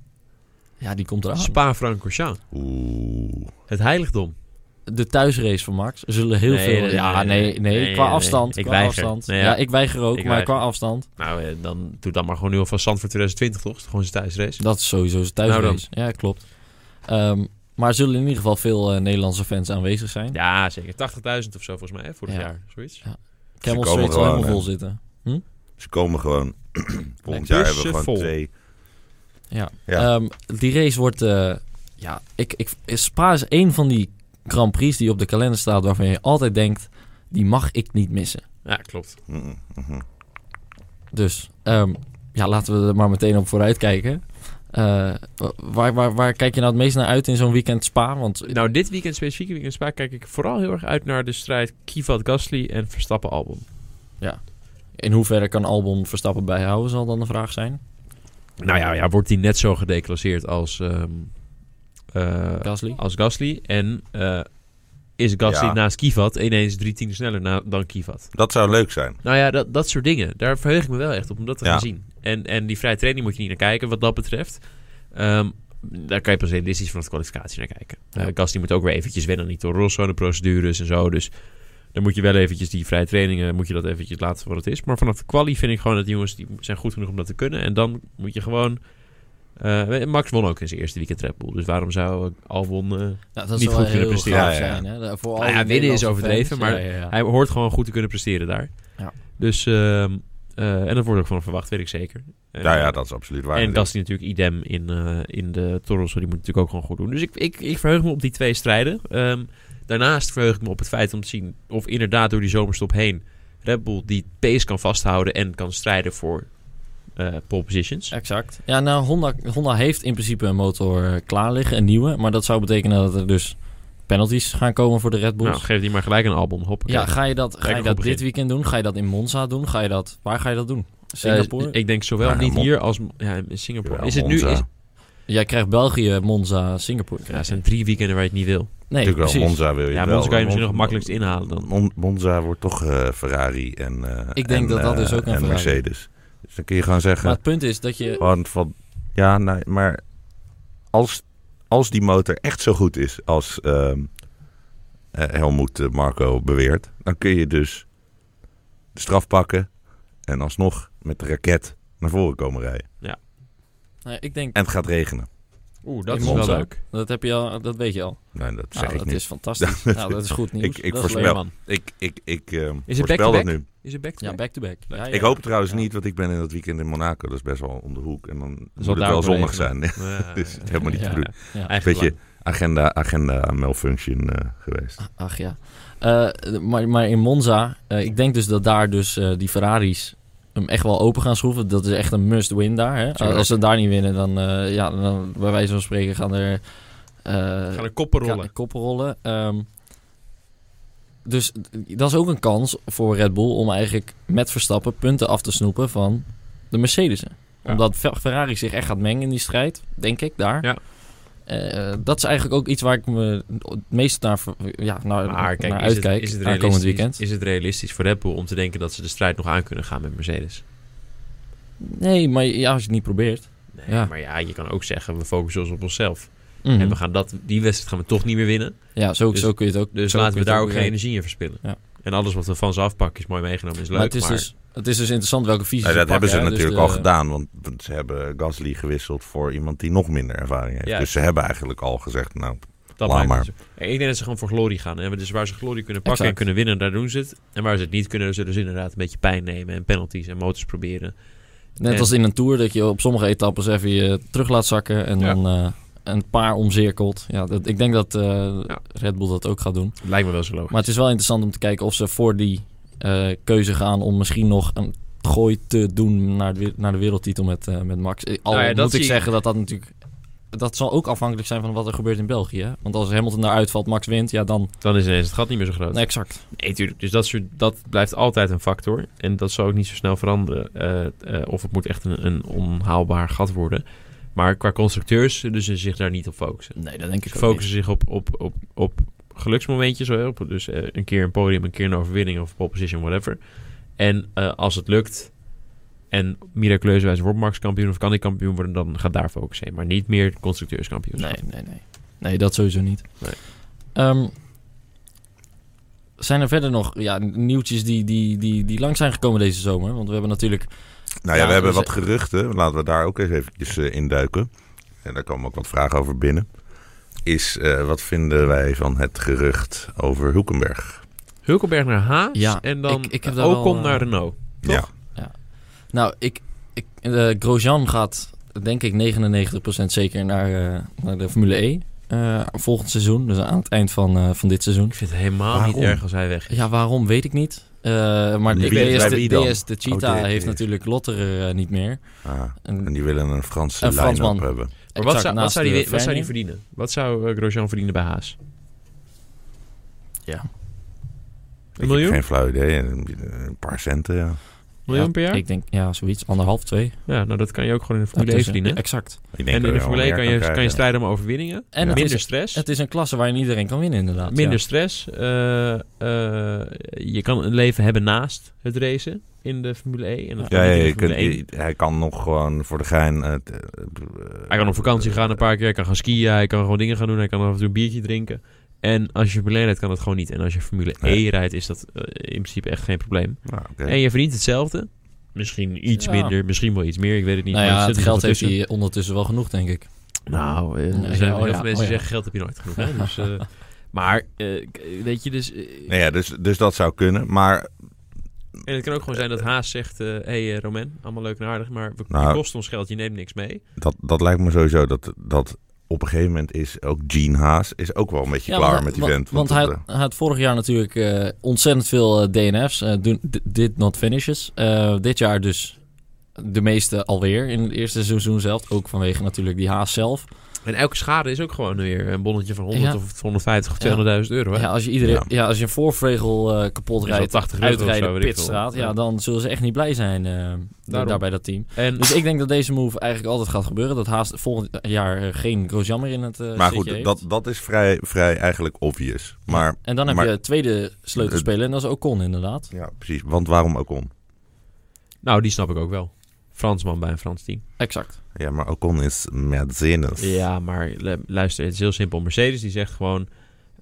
ja, die komt eraan. Spa-Francorchamps. Oeh. Het heiligdom. De thuisrace van Max. Er zullen heel Nee, veel... nee, ja, nee, nee, nee, nee, nee, qua nee, afstand. nee. Ik qua weiger. afstand. Nee, ja. ja. ik weiger ook, Ik maar weiger. qua afstand. Nou, eh, dan doe dan maar gewoon nu alvast Stand voor 2020, toch? Gewoon zijn thuisrace. Dat is sowieso zijn thuisrace. Nou ja, klopt. Ehm, maar er zullen in ieder geval veel eh, Nederlandse fans aanwezig zijn. Ja, zeker. 80.000 of zo volgens mij, hè, vorig Ja. jaar. Zoiets. Camel Ze komen Street zal helemaal vol zitten. Ze komen gewoon. Volgend jaar hebben we gewoon vol. twee. Ja. Ja. Ehm, die race wordt... eh, ja, ik, ik, Spa is één van die Grand Prix die op de kalender staat... waarvan je altijd denkt, die mag ik niet missen. Ja, klopt. Dus ehm, ja, laten we er maar meteen op vooruit kijken. Eh, waar, waar, waar kijk je nou het meest naar uit in zo'n weekend Spa? Want Nou, dit weekend, specifieke weekend Spa, kijk ik vooral heel erg uit naar de strijd Kivat Gasly en Verstappen Albon. in hoeverre kan Albon Verstappen bijhouden, zal dan de vraag zijn. Nou ja, ja wordt hij net zo gedeclasseerd als, ehm, eh, Gasly? als Gasly. En eh, is Gasly Ja. naast Kivat ineens drie tienden sneller na, dan Kivat. Dat zou leuk zijn. Nou ja, dat, dat soort dingen. Daar verheug ik me wel echt op om dat te Ja. gaan zien. En, en die vrije training moet je niet naar kijken wat dat betreft. Ehm, daar kan je pas realistisch vanaf de kwalificatie naar kijken. Ja. Eh, Gasly moet ook weer eventjes wennen aan die Toro Rosso, de procedures en zo. Dus dan moet je wel eventjes die vrije trainingen, moet je dat eventjes laten voor wat het is. Maar vanaf de quali vind ik gewoon dat die jongens die zijn goed genoeg om dat te kunnen. En dan moet je gewoon... eh, Max won ook in zijn eerste weekend Red Bull. Dus waarom zou Albon... Ja, dat Niet zou goed wel kunnen presteren. gaaf Ja, ja, ja. zijn. Hè? Voor Nou ja, winnen is overdreven, fans. maar Ja, ja, ja. Hij hoort gewoon goed te kunnen presteren daar. Ja. Dus, ehm, eh, en dat wordt ook van verwacht, weet ik zeker. En, Ja, ja, dat is absoluut waar. En Gasly natuurlijk idem in, eh, in de Toro Rosso, die moet natuurlijk ook gewoon goed doen. Dus ik, ik, ik verheug me op die twee strijden. Ehm, daarnaast verheug ik me op het feit om te zien of inderdaad door die zomerstop heen Red Bull die pace kan vasthouden en kan strijden voor eh pole positions. Exact. Ja, nou, Honda, Honda heeft in principe een motor eh, klaar liggen, een nieuwe. Maar dat zou betekenen dat er dus penalties gaan komen voor de Red Bulls. Nou, geef die maar gelijk een album. Hoppakee. ja, ga je dat, ga je dat begin. dit weekend doen? Ga je dat in Monza doen? Ga je dat, waar ga je dat doen? Singapore? Eh, ik denk zowel Ja, niet Mon- hier als ja, in Singapore. Is het nu... Is, Jij krijgt België, Monza, Singapore. ja, zijn drie weekenden waar je het niet wil. Nee, Natuurlijk wel, precies. Monza wil je Ja, wel. Monza kan je misschien nog makkelijkst inhalen dan. Mon- Monza wordt toch eh, Ferrari en, eh, Ik denk en, dat dat eh, dus ook een en. Mercedes. Dus dan kun je gewoon zeggen... Maar het punt is dat je... Gewoon van, ja, nee, maar als, als die motor echt zo goed is als ehm eh, Helmoet eh, Marco beweert, dan kun je dus de straf pakken en alsnog met de raket naar voren komen rijden. Nou, ik denk, En het gaat regenen. Oeh, dat is wel leuk. dat, heb je al, dat weet je al. Nee, dat zeg Nou, ik dat niet. is fantastisch. nou, dat is goed nieuws. Ik- ik Dat is voorspel- leuk. man. Ik, ik, ik ehm, Is het voorspel dat nu. Is het back to Ja, back-to-back. Ja, ja. Ik hoop het trouwens Ja. niet, want ik ben in dat weekend in Monaco. Dat is best wel om de hoek. En dan moet zal het daar wel zonnig zijn. Ja, Dus het is helemaal niet. Ja. Eigenlijk Beetje agenda, agenda malfunction eh, geweest. Ach ja. Eh, maar, maar in Monza, eh, ik denk dus dat daar dus eh, die Ferraris hem echt wel open gaan schroeven. Dat is echt een must-win daar. Hè? Als ze daar niet winnen, dan, eh, ja, dan bij wijze van spreken gaan er... eh, Gaan er koppen rollen. koppen rollen. Ehm, dus dat is ook een kans voor Red Bull om eigenlijk met Verstappen punten af te snoepen van de Mercedes'en. Ja. Omdat Fe- Ferrari zich echt gaat mengen in die strijd, denk ik, daar. Ja. Eh, dat is eigenlijk ook iets waar ik me het meest naar, ja, naar, Maar kijk, naar is het, uitkijk is, het realistisch, weekend. is het realistisch voor Red Bull om te denken dat ze de strijd nog aan kunnen gaan met Mercedes? Nee, maar ja, als je het niet probeert. Nee, Ja. maar ja, je kan ook zeggen, we focussen ons op onszelf. Mhm. En we gaan dat, die wedstrijd gaan we toch niet meer winnen. Ja, zo, Dus- zo kun je het ook. Dus laten we daar ook geen energie in verspillen. Ja. En alles wat we van ze afpakken is mooi meegenomen, is leuk. Maar het is, Dus, het is dus interessant welke visie ze dat hebben ze. Dus natuurlijk de- al gedaan, want ze hebben Gasly gewisseld voor iemand die nog minder ervaring heeft. Ja. Dus ze hebben eigenlijk al gezegd, nou, dat laat maakt maar. Ik denk dat ze gewoon voor glorie gaan. En dus waar ze glorie kunnen pakken Exact. en kunnen winnen, daar doen ze het. En waar ze het niet kunnen, zullen ze inderdaad een beetje pijn nemen. En penalties en motors proberen. Net En- als in een tour dat je op sommige etappes even je terug laat zakken en Ja. dan eh, een paar omcirkelt. Ja, dat, ik denk dat eh, Ja. Red Bull dat ook gaat doen. Lijkt me wel zo logisch. Maar het is wel interessant om te kijken of ze voor die eh, keuze gaan om misschien nog een gooi te doen naar de, naar de wereldtitel met, eh, met Max. Al Nou ja, moet ik zeggen dat dat natuurlijk... Dat zal ook afhankelijk zijn van wat er gebeurt in België. hè? Want als Hamilton daar uitvalt, Max wint, ja dan... Dan is ineens het gat niet meer zo groot. Nee, exact. Nee, tuurlijk. Dus dat, soort, dat blijft altijd een factor. En dat zal ook niet zo snel veranderen. Eh, eh, of het moet echt een, een onhaalbaar gat worden. Maar qua constructeurs zullen ze zich daar niet op focussen. Nee, dat denk ik Ze ook focussen zich op, op, op, op geluksmomentjes. Op, dus eh, een keer een podium, een keer een overwinning of pole position, whatever. En eh, als het lukt en miraculeuswijze wordt Max kampioen of kan hij kampioen worden, dan gaat daar focus heen. Maar niet meer constructeurskampioen. Nee, nee, nee. Nee, dat sowieso niet. Nee. Ehm, zijn er verder nog ja, nieuwtjes die, die, die, die lang zijn gekomen deze zomer? Want we hebben natuurlijk... Nou ja, Ja, we hebben dus- wat geruchten. Laten we daar ook eens eventjes eh, induiken. En daar komen ook wat vragen over binnen. Is, eh, wat vinden wij van het gerucht over Hulkenberg? Hulkenberg naar Haas Ja, en dan ik- ik Ocon wel, naar eh, Renault. Toch? Ja, Nou, ik, ik, eh, Grosjean gaat denk ik 99% zeker naar, eh, naar de Formule E. eh, volgend seizoen, dus aan het eind van, eh, van dit seizoen. Ik vind het helemaal Waarom? niet erg als hij weg is. Ja, waarom weet ik niet. Eh, maar Wie- DS, de, wie dan? DS de Cheetah Oh, de- heeft de- natuurlijk Lotterer eh, niet meer. Ah, En, en die willen een Franse Een Fransman. hebben. Maar wat zou, wat, zou die, de wat zou die Vergne. verdienen? Wat zou eh, Grosjean verdienen bij Haas? Ja. Een Ik heb miljoen? geen flauw idee. Een paar centen, ja. Miljoen Ja, per jaar? Ik denk, ja, zoiets. Anderhalf, twee. Ja, nou dat kan je ook gewoon in de Formule 1 Daartussen. verdienen. Exact. Ik denk En in de Formule 1 meer kan je, kan je strijden om overwinningen. En het Minder is- stress. Het is een klasse waarin iedereen kan winnen, inderdaad. minder ja. stress. Eh, eh, je kan een leven hebben naast het racen in de Formule 1. En dat kan Ja, ja, in de je Formule kunt, 1. je- hij kan nog gewoon voor de gein... eh, eh, Hij kan op vakantie gaan een paar keer. Hij kan gaan skiën. Hij kan gewoon dingen gaan doen. Hij kan af en toe een biertje drinken. En als je Formule 1 rijdt, kan dat gewoon niet. En als je Formule Nee. E rijdt, is dat eh, in principe echt geen probleem. Nou, oké. En je verdient hetzelfde. Misschien iets Ja. minder, misschien wel iets meer. Ik weet het niet. Nou ja, het geld heeft hij ondertussen wel genoeg, denk ik. Nou, eh, Nee, er zijn oh heel ja, veel mensen oh die ja. zeggen geld heb je nooit genoeg. Hè? Dus, eh, maar, eh, weet je, dus... Nou ja, dus, dus dat zou kunnen. Maar En het kan ook gewoon zijn dat Haas zegt... Hé hey, Roman, allemaal leuk en aardig... maar we Nou. kost ons geld, je neemt niks mee. dat, dat lijkt me sowieso dat, dat op een gegeven moment is ook Gene Haas is ook wel een beetje Ja, klaar want- met die vent. Want, hij, had- hij had vorig jaar natuurlijk eh, ontzettend veel eh, DNF's. eh, do- did not finishes. Dit jaar dus de meeste alweer in het eerste seizoen zelf. Ook vanwege natuurlijk die haas zelf. En elke schade is ook gewoon weer een bonnetje van 100 Ja. of 150 of Ja. 200.000 euro. Hè? Ja, als je, iedereen, Ja. ja. als je een voorvregel eh, kapot rijdt, 80 euro of zo, uitrijden, veel. pitstraat, ja, Ja. dan zullen ze echt niet blij zijn eh, Daarom. daar bij dat team. En Dus ik denk dat deze move eigenlijk altijd gaat gebeuren. Dat Haas volgend jaar eh, geen Grosjean meer in het eh maar goed, heeft. dat, dat is vrij, vrij eigenlijk obvious. Maar En dan heb maar- je het tweede sleutelspeler en dat is Ocon inderdaad. ja, precies. Want waarom Ocon? nou, die snap ik ook wel. Fransman bij een Frans team. Exact. Ja, maar Ocon is Mercedes. Ja, maar lu- luister, het is heel simpel. Mercedes die zegt gewoon...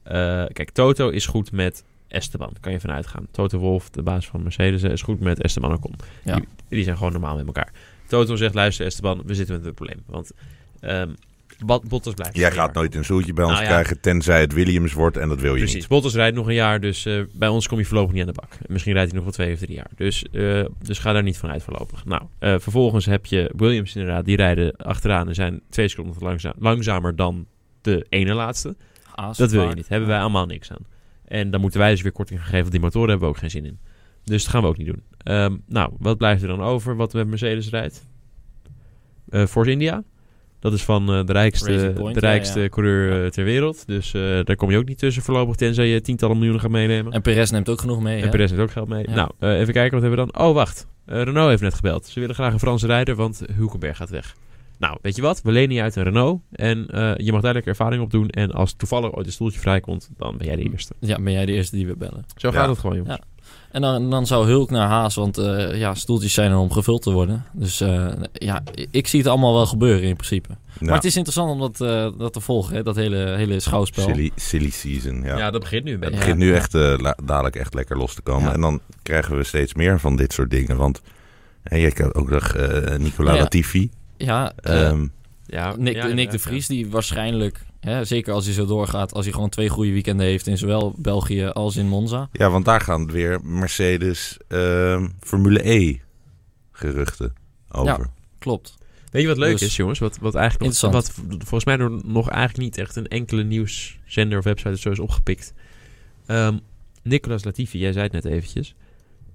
eh, kijk, Toto is goed met Esteban. Kan je vanuit gaan. Toto Wolff, de baas van Mercedes, eh, is goed met Esteban Ocon. Ja. Die, die zijn gewoon normaal met elkaar. Toto zegt, luister Esteban, we zitten met een probleem. Want ehm Bot- Bottas blijft Jij gaat nooit een zoetje bij ons Nou ja. krijgen, tenzij het Williams wordt en dat wil je Precies, niet. Bottas rijdt nog een jaar, dus eh, bij ons kom je voorlopig niet aan de bak. Misschien rijdt hij nog wel twee of drie jaar. Dus, eh, dus ga daar niet van uit voorlopig. Nou, eh, vervolgens heb je Williams inderdaad, die rijden achteraan en zijn twee seconden langza- langzamer dan de ene laatste. Dat wil je niet. Hebben wij allemaal niks aan. En dan moeten wij dus weer korting gaan geven, want die motoren hebben we ook geen zin in. Dus dat gaan we ook niet doen. Ehm, nou, wat blijft er dan over wat met Mercedes rijdt? Eh Force India. Dat is van eh, de rijkste, Point, de rijkste ja. coureur eh, ter wereld. Dus eh, daar kom je ook niet tussen voorlopig, tenzij je tientallen miljoenen gaat meenemen. En Perez neemt ook genoeg mee. En hè? Perez heeft ook geld mee. Ja. Nou, eh, even kijken, wat hebben we dan? Oh, wacht. Eh, Renault heeft net gebeld. Ze willen graag een Franse rijder, want Hulkenberg gaat weg. Nou, weet je wat? We lenen je uit een Renault. En eh, je mag duidelijk ervaring opdoen. En als toevallig ooit een stoeltje vrijkomt, dan ben jij de eerste. Ja, ben jij de eerste die we bellen. Zo Ja. gaat het gewoon, jongens. En dan, dan zou Hulk naar Haas, want eh, ja, stoeltjes zijn er om gevuld te worden. Dus eh, ja, ik zie het allemaal wel gebeuren in principe. Maar het is interessant om dat, eh, dat te volgen, hè? dat hele, hele schouwspel. silly, silly season, ja. Ja, dat begint nu een Het begint Ja. nu echt eh, dadelijk echt lekker los te komen. Ja. En dan krijgen we steeds meer van dit soort dingen. Want en je hebt ook nog eh Nicola Ja. Latifi. Ja, eh, Ehm, Ja, Nick, ja, Nick de Vries, die waarschijnlijk, hè, zeker als hij zo doorgaat, als hij gewoon twee goede weekenden heeft in zowel België als in Monza. ja, want daar gaan weer Mercedes ehm, Formule E geruchten over. Klopt. Weet je wat leuk Dus- is, jongens? Wat, wat eigenlijk nog, wat volgens mij door nog eigenlijk niet echt een enkele nieuwszender of website of zo is opgepikt. Ehm Nicolas Latifi, jij zei het net eventjes.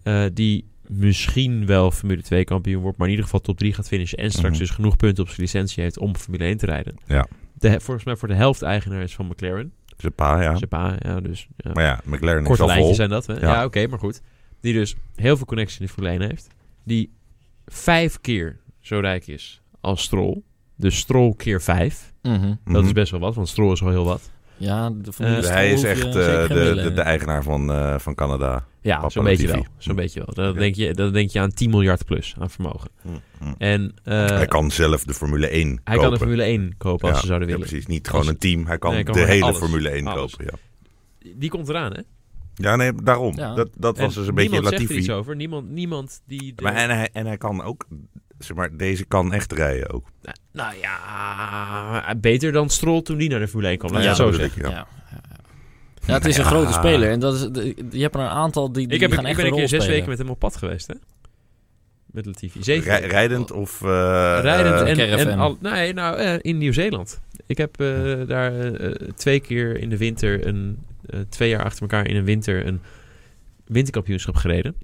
eh, die misschien wel Formule 2 kampioen wordt, maar in ieder geval top 3 gaat finishen. En straks Mhm. dus genoeg punten op zijn licentie heeft om Formule 1 te rijden. Ja. De, volgens mij voor de helft eigenaar is van McLaren. Zijn pa, ja. Zijn pa, ja, dus ja. Maar ja, McLaren is korte al lijntjes vol. zijn dat. Hè? Ja. Ja, oké, maar goed. Die dus heel veel connecties in de Formule 1 heeft. Die vijf keer zo rijk is als Stroll. Dus Stroll keer vijf. Mhm. Dat Mhm. is best wel wat, want Stroll is al heel wat. Ja, de Eh, hij is echt eh, de, de eigenaar van, eh, van Canada. Ja, zo'n beetje wel. Zo'n beetje wel. Dan denk, je, dan denk je aan 10 miljard plus aan vermogen. Mhm. En eh, hij kan zelf de Formule 1 hij kopen. kan de Formule 1 kopen als Ja, ze zouden ja, willen. precies. Niet gewoon Als- een team. Hij kan, Nee, hij kan de hele alles. Formule 1 Alles. kopen. Ja. Die komt eraan, hè? ja, nee, daarom. Ja. Dat, dat was dus een beetje niemand zegt er iets over. Niemand, niemand die... de- Maar en, hij, en hij kan ook, zeg maar, deze kan echt rijden ook. Nou, nou ja, beter dan Stroll toen die naar de Formule 1 kwam. Ja, zo zeggen. ik, Ja. Ja, het is een Ja. grote speler. En dat is, de- je hebt er een aantal die, die Ik, heb, gaan ik echt ben een keer zes spelen. weken met hem op pad geweest, hè? Met Latifi. Zeven Rij- rijdend of... eh, Rijdend eh, en, al, nee, nou, eh, in Nieuw-Zeeland. Ik heb eh, daar eh, twee keer in de winter, een, eh, twee jaar achter elkaar in een winter, een winterkampioenschap gereden.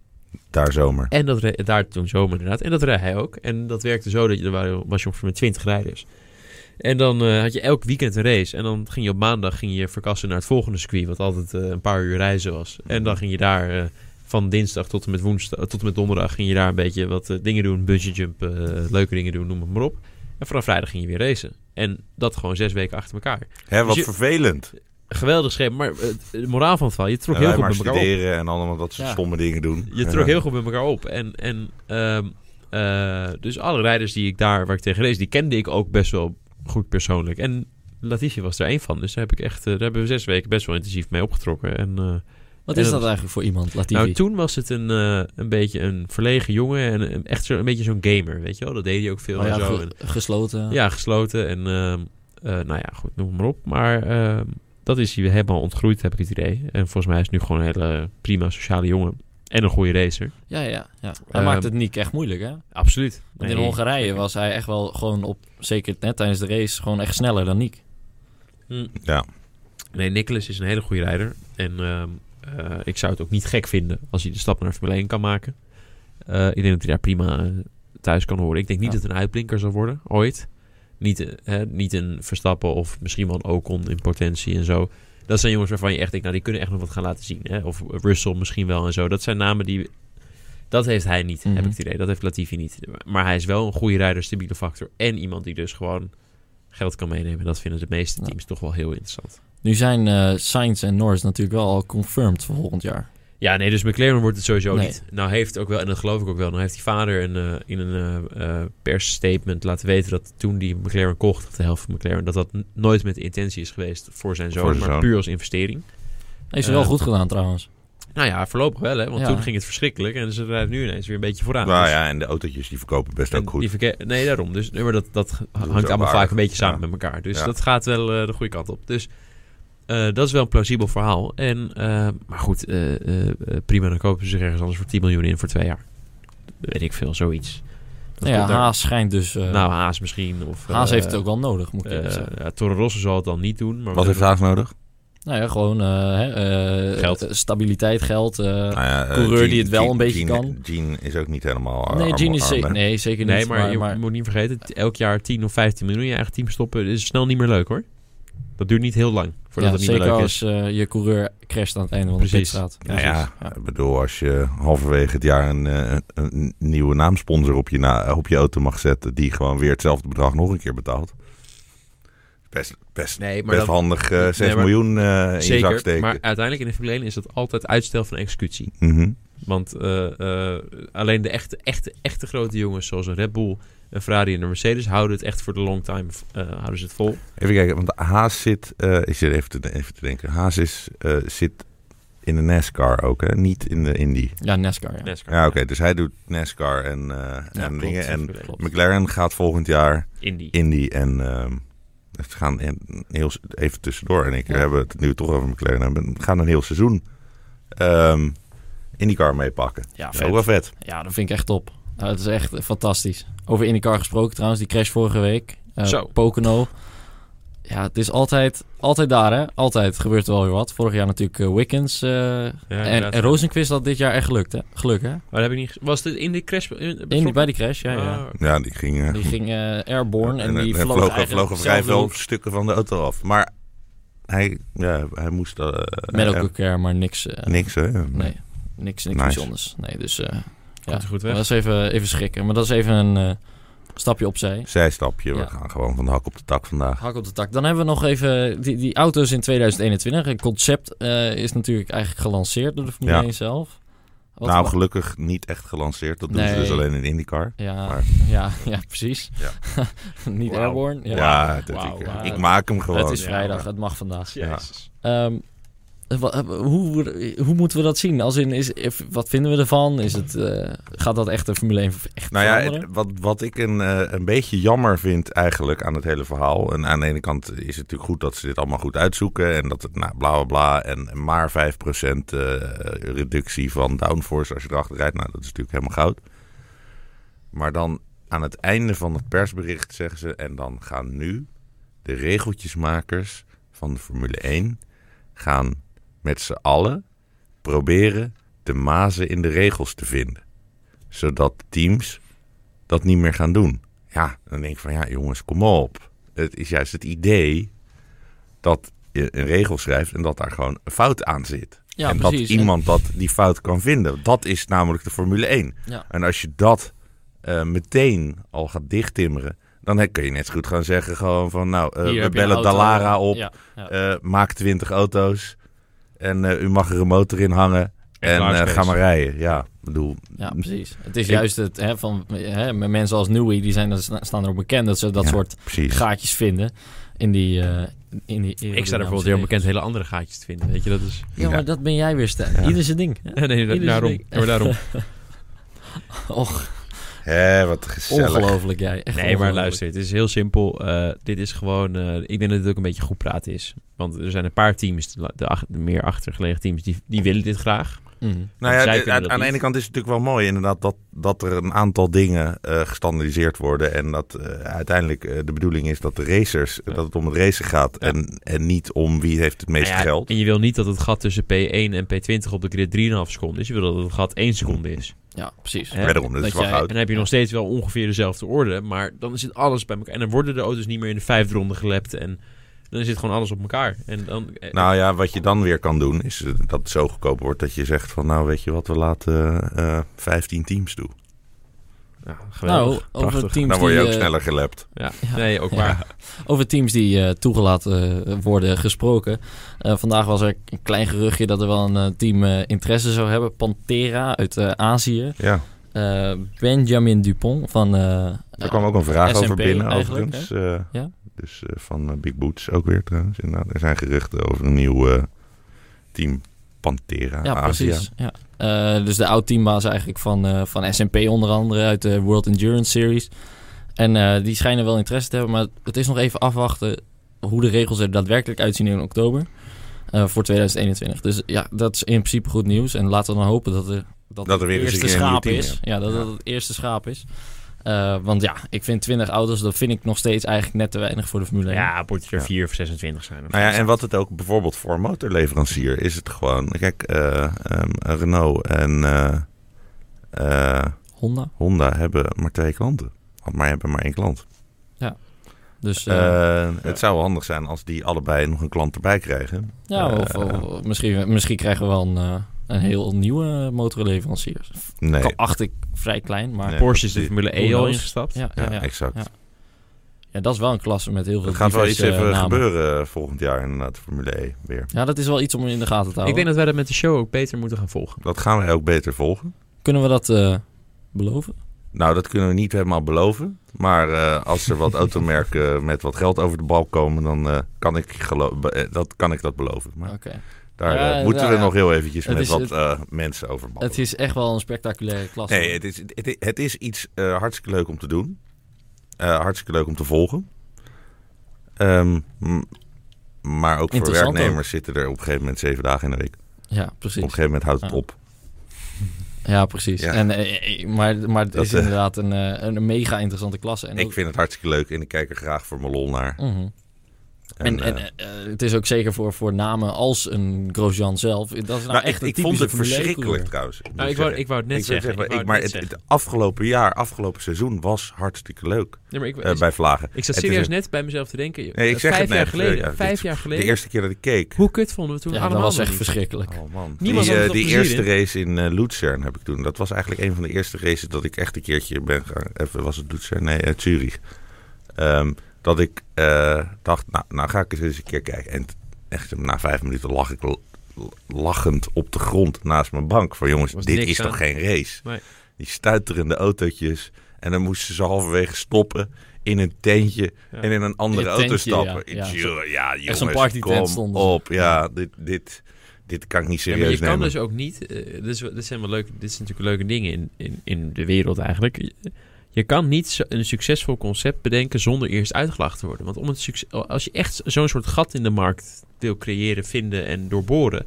Daar zomer. En dat daar toen zomer inderdaad. En dat reed hij ook. En dat werkte zo dat je, er waren, was je ongeveer met 20 rijders. En dan eh, had je elk weekend een race. En dan ging je op maandag ging je verkassen naar het volgende circuit. Wat altijd eh, een paar uur reizen was. En dan ging je daar eh, van dinsdag tot en met woensdag, tot en met donderdag ging je daar een beetje wat dingen doen. Bungee jumpen, leuke dingen doen, noem het maar op. En vanaf vrijdag ging je weer racen. En dat gewoon zes weken achter elkaar. Hè, wat Dus je- vervelend. Geweldig schema. Maar de moraal van het verhaal, je trok En heel goed met elkaar op. studeren en allemaal dat soort Ja. stomme dingen doen. Je Ja. trok heel goed met elkaar op. En, en ehm, eh, dus alle rijders die ik daar, waar ik tegen race, die kende ik ook best wel goed persoonlijk. En Latifi was er één van. Dus daar, heb ik echt, eh, daar hebben we zes weken best wel intensief mee opgetrokken. En, eh, Wat is dat- dat eigenlijk voor iemand, Latifi? nou, toen was het een, eh, een beetje een verlegen jongen. En een- echt zo, een beetje zo'n gamer, weet je wel. Dat deed hij ook veel Oh ja, en zo. ge- En- gesloten. ja, gesloten. En ehm, eh, nou ja, goed, noem maar op. Maar ehm, dat is hij helemaal ontgroeid, heb ik het idee. En volgens mij is het nu gewoon een hele prima sociale jongen. En een goede racer. ja, ja. ja. Hij Ehm, maakt het niet echt moeilijk, hè? Absoluut. Want in Nee. Hongarije was hij echt wel gewoon op, zeker net tijdens de race, gewoon echt sneller dan Nick. Hm. Ja. Nee, Nicholas is een hele goede rijder. En ehm, eh, ik zou het ook niet gek vinden als hij de stap naar Formule 1 kan maken. Eh, ik denk dat hij daar prima eh, thuis kan horen. Ik denk niet Ja. dat het een uitblinker zal worden, ooit. Niet, hè, niet een Verstappen of misschien wel een Ocon in potentie en zo. Dat zijn jongens waarvan je echt denkt, nou die kunnen echt nog wat gaan laten zien. Hè? Of Russell misschien wel en zo. Dat zijn namen die... Dat heeft hij niet, Mhm. heb ik het idee. Dat heeft Latifi niet. Maar hij is wel een goede rijder, stabiele factor. En iemand die dus gewoon geld kan meenemen. Dat vinden de meeste Ja. teams toch wel heel interessant. Nu zijn eh Sainz en Norris natuurlijk wel al confirmed voor volgend jaar. Ja, nee, dus McLaren wordt het sowieso Nee. niet. Nou heeft ook wel, en dat geloof ik ook wel, nou heeft die vader een, eh, in een eh, eh, persstatement laten weten dat toen die McLaren kocht, of de helft van McLaren, dat dat nooit met de intentie is geweest voor zijn zoon, Voor zijn maar zoon. puur als investering. Heeft ze wel goed gedaan trouwens. Nou ja, voorlopig wel, hè, want Ja. toen ging het verschrikkelijk en ze rijden nu ineens weer een beetje vooraan. Nou Dus- ja, en de autootjes die verkopen best en ook goed. verke- nee, daarom. Dus nee, maar dat, dat hangt allemaal vaak een beetje samen Ja. met elkaar. Dus Ja. dat gaat wel eh, de goede kant op. Dus eh, dat is wel een plausibel verhaal. En, eh, maar goed, eh, prima, dan kopen ze zich ergens anders voor 10 miljoen in voor twee jaar. Weet ik veel, zoiets. Dat Nou ja, daar- Haas schijnt dus... eh, nou, Haas misschien. Of, Haas heeft het ook wel nodig, moet ik eh, zeggen. ja, Toro Rosso zal het dan niet doen. Maar Wat heeft Haas nodig? Nou ja, gewoon eh, hè, eh, Geld. stabiliteit, geld. Nou ja, eh, coureur die Jean- het wel Jean- een beetje Jean- kan. Jean is ook niet helemaal nee, arm- Gene is zeker, nee, zeker niet. Nee, maar, je maar moet niet vergeten, elk jaar 10 of 15 miljoen in je eigen team stoppen is snel niet meer leuk hoor. Dat duurt niet heel lang voordat ja, het niet meer zeker leuk als is. eh, je coureur crasht aan het einde van Precies. de pitstraat. Nou ja, Ja. ik bedoel, als je halverwege het jaar een, eh, een, een nieuwe naamsponsor op je, na, op je auto mag zetten, die gewoon weer hetzelfde bedrag nog een keer betaalt. Best, best, Nee, maar best dat- handig eh 6 Nee, maar- miljoen eh, in je zak Zeker, steken. maar uiteindelijk in de Formule 1 is dat altijd uitstel van executie. Mhm. Want eh, eh, alleen de echte, echte, echte grote jongens zoals een Red Bull, een Ferrari en een Mercedes houden het echt voor de long time eh, houden ze het vol. Even kijken, want Haas zit, eh ik zit even te, even te denken, Haas is, eh, zit in de NASCAR ook, hè? niet in de Indy. Ja, NASCAR. Ja. NASCAR. Ja, oké, dus hij doet NASCAR en, eh, en klopt, dingen. En klopt. McLaren gaat volgend jaar Indy. Indy en ehm het gaan in, heel, even tussendoor. En ik Ja. hebben het nu toch over McLaren hebben. We gaan een heel seizoen ehm IndyCar meepakken. Ja, Dat is vet. ook wel vet. Ja, dat vind ik echt top. Nou, het is echt fantastisch. Over IndyCar gesproken trouwens, die crash vorige week. Eh, Zo. Pocono. Ja, het is altijd, altijd daar hè. Altijd gebeurt er wel weer wat. Vorig jaar natuurlijk Wickens. eh, en, en Rosenquist had dit jaar echt gelukt hè. Geluk hè. Maar dat heb ik niet. Was dit in de crash? In, In die, bij die crash, ja. ja. Ah, Ja, die ging... Die ging eh, airborne en, en, die en vloog, vlogen, eigenlijk vlogen vrij veel hoek stukken van de auto af. Maar hij, ja, hij moest... eh Medical eh, care, maar niks. niks, hè? Nee, niks, niks Nice. bijzonders. Nee, dus ja, Komt goed weg. dat is even, even schrikken. Maar dat is even een eh, stapje opzij. Zijstapje. Ja. We gaan gewoon van de hak op de tak vandaag. Hak op de tak. Dan hebben we nog even die, die auto's in 2021. Een concept eh, is natuurlijk eigenlijk gelanceerd door de Formule Ja. 1 zelf. Wat nou, gelukkig niet echt gelanceerd. Dat doen ze dus alleen in IndyCar. ja, maar- ja, ja, precies. Ja. Niet airborne. Ja. Ja, ik, maak hem gewoon. het is Ja, vrijdag, maar- het mag vandaag. Jezus. Wa- hoe, hoe moeten we dat zien? Als in, is, wat vinden we ervan? Is het, eh, gaat dat echt de Formule 1 echt Nou ja, het- wat, wat ik een, eh, een beetje jammer vind eigenlijk aan het hele verhaal. En aan de ene kant is het natuurlijk goed dat ze dit allemaal goed uitzoeken. En dat het nou bla bla bla. En maar 5% eh reductie van downforce als je erachter rijdt. Nou, dat is natuurlijk helemaal goud. Maar dan aan het einde van het persbericht zeggen ze. En dan gaan nu de regeltjesmakers van de Formule 1 gaan met z'n allen proberen de mazen in de regels te vinden. Zodat teams dat niet meer gaan doen. Ja, dan denk ik van ja, jongens, kom op. Het is juist het idee dat je een regel schrijft en dat daar gewoon een fout aan zit. ja, en precies. dat iemand dat, die fout kan vinden. Dat is namelijk de Formule 1. Ja. En als je dat eh, meteen al gaat dichttimmeren, dan kun je net zo goed gaan zeggen gewoon van nou, eh, we bellen auto. Dallara op, Ja, ja. eh, maak 20 auto's en eh, u mag er een motor in hangen En en eh, ga maar rijden. Ja, bedoel, Ja, precies. Het is Ik- juist het, hè, van hè, met mensen als Newey, die zijn, staan erop bekend dat ze dat Ja, soort precies. gaatjes vinden in die... eh in die Ik sta er bijvoorbeeld heel bekend hele andere gaatjes te vinden. Weet je, dat is... Ja, maar dat ben jij weer, Stijn. Ja. Ieder zijn ding. hè? nee, daarom. maar daarom. Och, Hé, wat gezellig. ongelooflijk jij. Echt Nee, maar luister, het is heel simpel. Eh, dit is gewoon... eh, ik denk dat het ook een beetje goed praten is. Want er zijn een paar teams, de, de, ach- de meer achtergelegen teams, die, die willen dit graag. Mhm. Nou ja, de- aan, de ene kant is het natuurlijk wel mooi inderdaad dat, dat er een aantal dingen eh, gestandardiseerd worden. En dat eh, uiteindelijk eh, de bedoeling is dat de racers, Ja. dat het om het racen gaat. Ja. En, en niet om wie heeft het meeste Nou ja, geld. En je wil niet dat het gat tussen P1 en P20 op de grid 3,5 seconden is. Je wil dat het gat 1 seconde is. Ja, precies. Hè? Maar daarom, dat is dat wel jij- goud. En dan heb je nog steeds wel ongeveer dezelfde orde. Maar dan zit alles bij elkaar. En dan worden de auto's niet meer in de vijfde ronde gelept. En dan zit gewoon alles op elkaar. En dan, eh, Nou ja, wat je dan weer kan doen, is dat het zo goedkoop wordt dat je zegt van nou weet je wat, we laten eh 15 teams toe. Ja, geweldig. Nou, over Prachtig. teams Dan word je die, ook eh, sneller gelapt. Ja. Ja. Nee, ook Ja. waar. Over teams die eh, toegelaten eh, worden gesproken. Eh, vandaag was er een klein geruchtje dat er wel een team eh, interesse zou hebben. Pantera uit eh, Azië. Ja, Eh, Benjamin Dupont van... eh, daar kwam ook een vraag over binnen overigens. eh, Ja. Dus van Big Boots ook weer trouwens. Inderdaad. Er zijn geruchten over een nieuw team Pantera Ja, Azië. precies. Ja. Eh, dus de oud-teambaas eigenlijk van, eh, van SNP onder andere uit de World Endurance Series. En eh, die schijnen wel interesse te hebben, maar het is nog even afwachten hoe de regels er daadwerkelijk uitzien in oktober voor 2021. Dus ja, dat is in principe goed nieuws. En laten we dan hopen dat er, dat Dat er weer eerste een schaap team is. is. Ja, dat Ja. het het eerste schaap is. Eh, want ja, ik vind 20 auto's, dat vind ik nog steeds eigenlijk net te weinig voor de Formule 1. Ja, moet er Ja. 4 of 26 zijn. Nou ja, en wat het ook bijvoorbeeld voor een motorleverancier is het gewoon... Kijk, eh, ehm, Renault en eh, eh, Honda. Honda hebben maar twee klanten. Maar hebben maar één klant. Dus eh, Eh, Het zou wel handig zijn als die allebei nog een klant erbij krijgen. ja, of, of- misschien, misschien krijgen we wel een, een heel nieuwe motorleverancier. Nee, Kan- Acht ik vrij klein, maar Nee. Porsche is de. Formule E al ingestapt. ja, ja, ja, ja. exact. Ja. Ja, dat is wel een klasse met heel veel Er gaat wel iets even namen. gebeuren eh, volgend jaar inderdaad, Formule E weer. Ja, dat is wel iets om in de gaten te Ik houden. denk dat wij dat met de show ook beter moeten gaan volgen. Dat gaan wij ook beter volgen. Kunnen we dat eh, beloven? Nou, dat kunnen we niet helemaal beloven. Maar eh, als er wat automerken met wat geld over de bal komen, dan eh, kan, ik dat, kan ik dat beloven. Maar Oké. Daar Ja, eh, moeten nou we ja. nog heel eventjes Het met is wat het- eh, mensen over ballen. Het is echt wel een spectaculaire klasse. Nee, het is, het, het is iets eh, hartstikke leuk om te doen. Hartstikke leuk om te volgen. Ehm, maar ook voor werknemers zitten er op een gegeven moment zeven dagen in de week. Ja, Op een precies. gegeven moment houdt het Ja. op. Ja, precies. Ja. En, maar, maar het Dat, is inderdaad een, een mega interessante klasse. En Ik ook- vind het hartstikke leuk en ik kijk er graag voor mijn lol naar. Mhm. En, en, eh, eh, het is ook zeker voor, voor namen als een Grosjean zelf. Dat is nou, nou, echt ik, vond het verschrikkelijk 1 trouwens. Nou, ik, ik wou, ik wou het net Ik zeggen. zeggen, ik maar het het, net het afgelopen jaar, afgelopen seizoen was hartstikke leuk maar ik, eh, bij Vlagen. ik zat serieus een- net bij mezelf te denken. Nee, ik eh, zeg vijf het net, jaar geleden. ja, vijf dit- jaar De geleden. eerste keer dat ik keek. Hoe kut vonden we toen Ja, allemaal dat was echt verschrikkelijk. Oh man. Niemand die er eh, die eerste race in eh Luzern heb ik toen. Dat was eigenlijk een van de eerste races dat ik echt een keertje ben gaan. Even was het Luzern? Nee, eh, Zurich. Ehm, dat ik eh, dacht, nou, nou ga ik eens eens een keer kijken. En echt na vijf minuten lag ik lachend op de grond naast mijn bank. Van jongens, Was dit is aan. toch geen race? Nee. Die stuiterende autootjes. En dan moesten ze halverwege stoppen in een tentje Ja. en in een andere In auto tentje, stappen. ja. Ja. Tjoe, ja, jongens, zo'n kom op. Ja, dit, dit, dit kan ik niet Ja, serieus maar je kan nemen. dus ook niet. eh, dit, is, dit zijn wel leuke. Dit zijn natuurlijk leuke dingen in, in, in de wereld eigenlijk. Je, kan niet een succesvol concept bedenken zonder eerst uitgelachen te worden. Want om het succes, als je echt zo'n soort gat in de markt wil creëren, vinden en doorboren,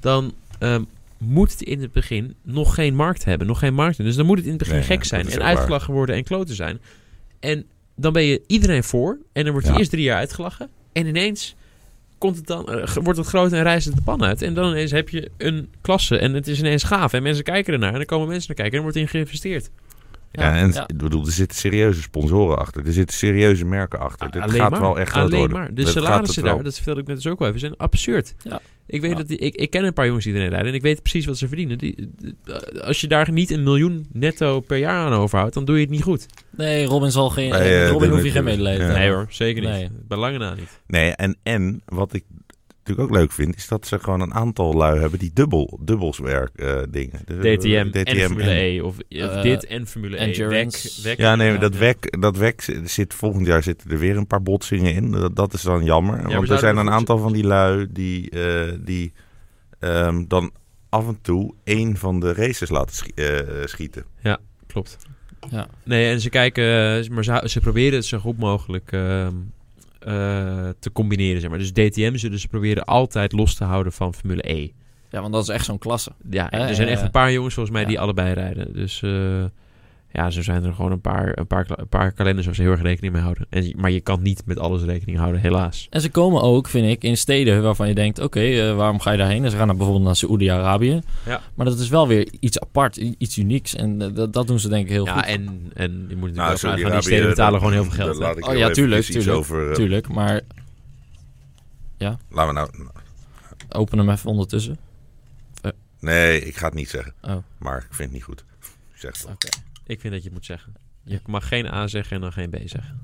dan ehm, moet het in het begin nog geen markt hebben, nog geen markt. Dus dan moet het in het begin Nee, gek zijn en waar. uitgelachen worden en kloten zijn. En dan ben je iedereen voor en dan wordt je Ja. eerst drie jaar uitgelachen en ineens komt het dan, eh, wordt het groot en rijst het de pan uit. En dan ineens heb je een klasse en het is ineens gaaf. En mensen kijken ernaar en dan komen mensen naar kijken en er wordt in geïnvesteerd. Ja, Ja, en ja. ik bedoel, er zitten serieuze sponsoren achter. Er zitten serieuze merken achter. Dit Alleen gaat maar. wel echt groot Alleen worden. maar. De Dat salarissen daar, dat vertelde ik net dus ook wel even, zijn absurd. Ja. Ik weet Ja. dat die, ik, ik ken een paar jongens die erin rijden en ik weet precies wat ze verdienen. Die, als je daar niet een miljoen netto per jaar aan overhoudt, dan doe je het niet goed. Nee, Robin zal geen. Nee, eh, Robin hoef je geen medelijden. Nee hoor, zeker niet. Nee. Bij lange na niet. Nee, en, en wat ik natuurlijk ook leuk vind, is dat ze gewoon een aantal lui hebben die dubbel, dubbelswerk eh dingen. De- DTM, en Formule en- E. Of, of Eh, dit en Formule E. Endurance. Wek, wek. Ja, nee, Ja. dat WEC, dat WEC zit volgend jaar zitten er weer een paar botsingen in. Dat, dat is dan jammer. want er zijn een aantal van die lui die, eh, die ehm, dan af en toe één van de races laten schi- eh, schieten. Klopt. Ja. Nee, en ze kijken, eh, maar ze, ze proberen het zo goed mogelijk ehm, eh, te combineren. Zeg maar. Dus DTM zullen ze proberen altijd los te houden van Formule E. ja, want dat is echt zo'n klasse. Ja, er zijn echt een paar jongens volgens mij die allebei rijden. Dus eh, ja, zo zijn er gewoon een paar, een paar, een paar kalenders waar ze heel erg rekening mee houden. En, maar je kan niet met alles rekening houden, helaas. En ze komen ook, vind ik, in steden waarvan je denkt: oké, eh, waarom ga je daarheen? En ze gaan naar, bijvoorbeeld naar Saoedi-Arabië. Ja. Maar dat is wel weer iets apart, iets unieks. En eh, dat, dat doen ze denk ik heel Ja, goed. en, en je moet natuurlijk Nou, gaan, die steden betalen gewoon heel veel geld. hè. Laat ik Oh heel ja, even tuurlijk, iets tuurlijk, over. eh, Tuurlijk, maar laten we nou. open hem even ondertussen. Nee, ik ga het niet zeggen. Oh, oké. Maar ik vind het niet goed. Ik zeg het. Ik vind dat je het moet zeggen. Je mag geen A zeggen en dan geen B zeggen.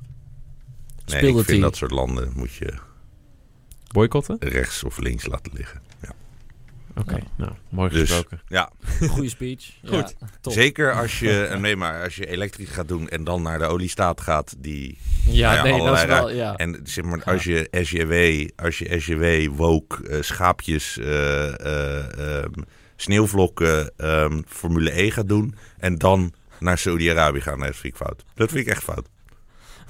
Nee, ik vind dat soort landen moet je Boycotten? rechts of links laten liggen. Oké, Ja. nou, mooi Dus- gesproken. Ja, Goeie speech. Goed. Ja, top. zeker als je, nee, maar als je elektrisch gaat doen en dan naar de oliestaat gaat, die Ja, Nou ja, nee, dat is wel. Ja. En zeg maar, als je SJW, als je SJW, woke, eh, schaapjes, eh, eh, ehm, sneeuwvlokken, ehm, Formule E gaat doen en dan naar Saudi-Arabië gaan, nee, dat vind ik fout. Dat vind ik echt fout.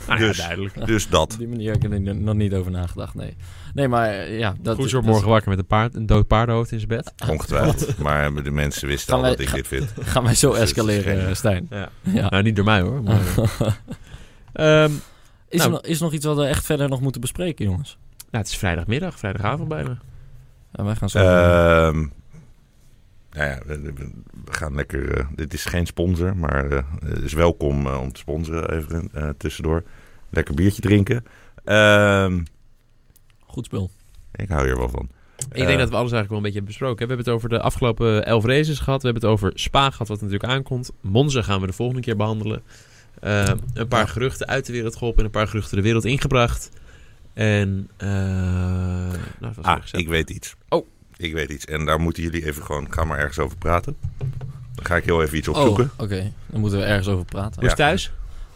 Nou ja, Dus- duidelijk. Dus Op dat. die manier heb ik er nog niet over nagedacht, nee. Nee, maar eh, ja... Dat, Goed, zo dat- morgen wakker met een, paard, een dood paardenhoofd in zijn bed. Ongetwijfeld. Maar de mensen wisten Gaan al wij- dat ik dit vind. Gaan wij zo Dus is escaleren, geen- eh, Stijn? Ja. Ja. Nou, niet door mij hoor. Maar, Ehm, Is, Nou. er nog, is er nog iets wat we echt verder nog moeten bespreken, jongens? nou, het is vrijdagmiddag, vrijdagavond bijna. Ja, wij gaan zo... Ehm nou ja, we, gaan lekker. eh, dit is geen sponsor, maar eh, het is welkom eh, om te sponsoren even eh, tussendoor. Lekker biertje drinken. Ehm, Goed spul. ik hou hier wel van. Ik Eh, denk dat we alles eigenlijk wel een beetje hebben besproken. We hebben het over de afgelopen elf races gehad. We hebben het over Spa gehad, wat natuurlijk aankomt. Monza gaan we de volgende keer behandelen. Eh, een paar Ja. geruchten uit de wereld geholpen en een paar geruchten de wereld ingebracht. En, eh nou, dat was Ah, ik weet iets. Oh. Ik weet iets. En daar moeten jullie even gewoon. Ga maar ergens over praten. Dan ga ik heel even iets Oh, opzoeken. oké. Dan moeten we ergens over praten. Hoe is thuis?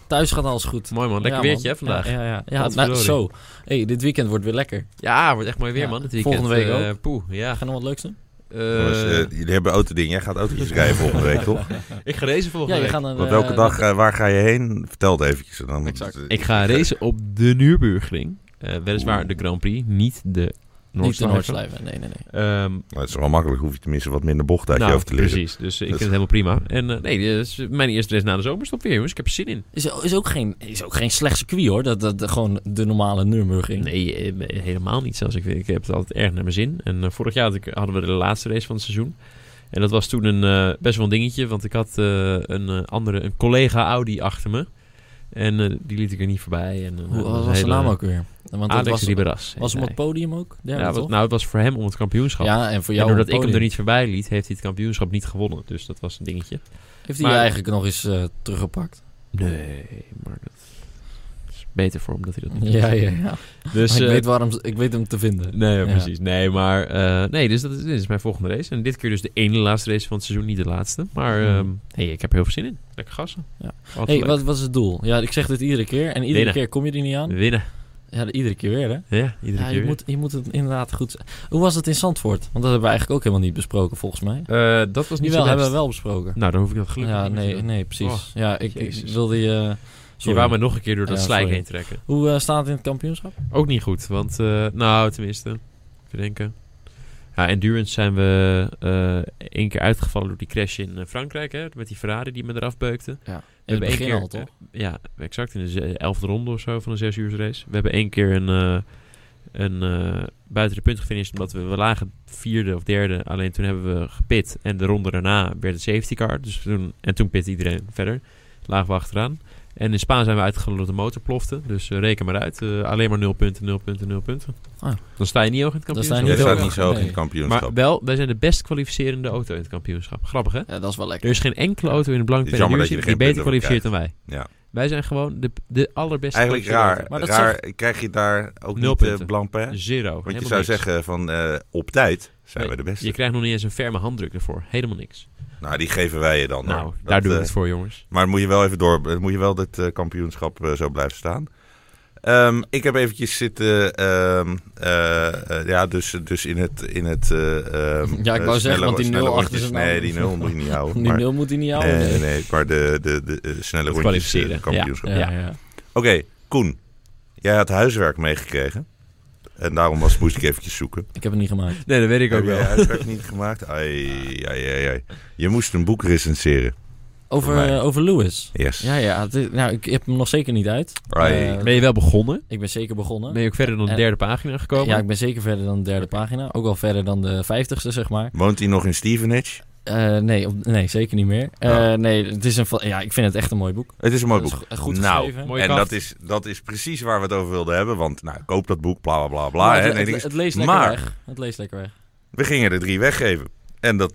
Thuis gaat alles goed. Mooi man, lekker Ja, weertje man. vandaag. Ja, Ja, ja, ja. ja nou, zo. hey, dit weekend wordt weer lekker. wordt echt mooi weer Ja, man, dit weekend. volgende week Eh, ook. Poeh, ja. Ga je nog wat leuks doen? Eh, Jongens, eh, jullie hebben autoding. Jij gaat autootjes rijden volgende week, toch? ik ga racen volgende Ja, week. Want eh, welke dag, eh, waar ga je heen? Vertel het eventjes. en Dan, Exact. eh, Ik ga racen op de Nürburgring. Eh weliswaar de Grand Prix, niet de Niet de Noordslijven. Nee, nee, nee. Ehm, het is wel makkelijk. Hoef je tenminste wat minder bocht uit je nou, hoofd te leren. precies. Dus eh, ik Dus- vind het helemaal prima. En eh, nee, dit is mijn eerste race na de zomerstop weer, jongens. Ik heb er zin in. Is, is, ook geen, is ook geen slecht circuit hoor. Dat, dat, dat gewoon de normale Nürburgring. Nee, eh, helemaal niet zelfs. Ik, ik heb het altijd erg naar mijn zin. En eh, vorig jaar hadden we de laatste race van het seizoen. En dat was toen een, eh, best wel een dingetje. Want ik had eh, een eh, andere, een collega Audi achter me. En eh, die liet ik er niet voorbij. En, eh, Hoe was de hele- naam ook weer? Want Alex was, was hem op het podium ook? ja, wat, toch? nou, het was voor hem om het kampioenschap. ja, en voor en jou doordat op het ik hem er niet voorbij liet, heeft hij het kampioenschap niet gewonnen. Dus dat was een dingetje. Heeft hij Maar- eigenlijk nog eens eh, teruggepakt? Nee, maar dat beter voor hem dat hij dat niet Ja, doet. ja, ja. Dus, Maar ik, eh, weet waarom, ik weet hem te vinden. Nee, ja, Ja. precies. Nee, maar... eh, nee, dus dat is, dit is mijn volgende race. En dit keer dus de ene laatste race van het seizoen, niet de laatste. Maar hey, ik heb er heel veel zin in. Lekker gassen. Ja. Altijd hey, leuk. wat, wat is het doel? Ja, ik zeg dit iedere keer. En iedere Winnen. keer kom je er niet aan. Winnen. Ja, iedere keer weer, hè? Ja, iedere Ja, keer je weer. moet, je moet het inderdaad goed... Hoe was het in Zandvoort? Want dat hebben we eigenlijk ook helemaal niet besproken, volgens mij. Eh, dat was niet zo hebben we wel besproken. Nou, dan hoef ik dat gelukkig Ja, niet te nee, doen. nee, precies. Oh, ja, ik, ik Jezus. wilde je... Je sorry. wou me nog een keer door dat Ja, slijk sorry. heen trekken. Hoe eh, staat het in het kampioenschap? Ook niet goed, want... eh, nou, tenminste. Even denken. Ja, endurance zijn we eh één keer uitgevallen door die crash in Frankrijk, hè, met die Ferrari die me eraf beukte. Ja. We hebben één keer, al, toch? ja, exact. In de elfde ronde of zo van een zes uur race. We hebben één keer een, een buiten de punt gefinished. Omdat we, we lagen vierde of derde. Alleen toen hebben we gepit. En de ronde daarna werd het safety car. Dus toen, en toen pit iedereen verder. Lagen we achteraan. En in Spaan zijn we uitgevallen dat de motor plofte. Dus eh, reken maar uit. Eh, alleen maar 0 punten, 0 punten, 0 punten. Ah. Dan sta je niet hoog in het Dan sta je kampioenschap. Jij niet niet zo hoog in het kampioenschap. Maar wel, wij zijn de best kwalificerende auto in het kampioenschap. Grappig hè? Ja, dat is wel lekker. Er is geen enkele auto in de blanke Het dat je die er beter kwalificeert dan wij. Ja. Wij zijn gewoon de, de allerbeste Eigenlijk raar. Maar dat raar Krijg je daar ook Nul niet uh, punten. blanc auto. per? Zero. Want je zou niks. zeggen van eh, op tijd zijn Nee, we de beste. Je krijgt nog niet eens een ferme handdruk ervoor. Helemaal niks. Nou, die geven wij je dan. nou, hoor. daar Dat, doen we eh, het voor, jongens. Maar moet je wel even door. dan Moet je wel dit eh, kampioenschap eh, zo blijven staan. Ehm, ik heb eventjes zitten. ehm, eh, eh, ja, dus, dus in het. In het eh, ehm, Ja, ik eh, wou zeggen, want die snelle nul achter rondjes. zijn. Nee, die nul moet je niet houden. Die maar, nul moet hij niet houden. nee, nee, maar de, de, de, eh, snelle rondjes. eh, kampioenschap. Ja, ja, ja. Oké, Koen. Jij had huiswerk meegekregen. En daarom was, moest ik eventjes zoeken. Ik heb het niet gemaakt. Nee, dat weet ik Heb jij huiswerk niet gemaakt? Ai, ai, ai, ai. Je moest een boek recenseren. Over, eh, over Lewis. Yes. Ja, ja. nou, ik heb hem nog zeker niet uit. Eh, Ben je wel begonnen? ik ben zeker begonnen. Ben je ook verder dan de En- derde pagina gekomen? Ja, ik ben zeker verder dan de derde pagina. Ook al verder dan de vijftigste, zeg maar. Woont hij nog in Stevenage? Eh, nee, op- nee, zeker niet meer. Eh, Ja. Nee, het is een, ja, ik vind het echt een mooi boek. Het is een mooi boek. is goed nou, en kaft. dat is, dat is precies waar we het over wilden hebben. Want, nou, koop dat boek, bla bla bla bla. Maar hè. het, het leest lekker Maar- weg. Het leest lekker weg. we gingen er drie weggeven. En dat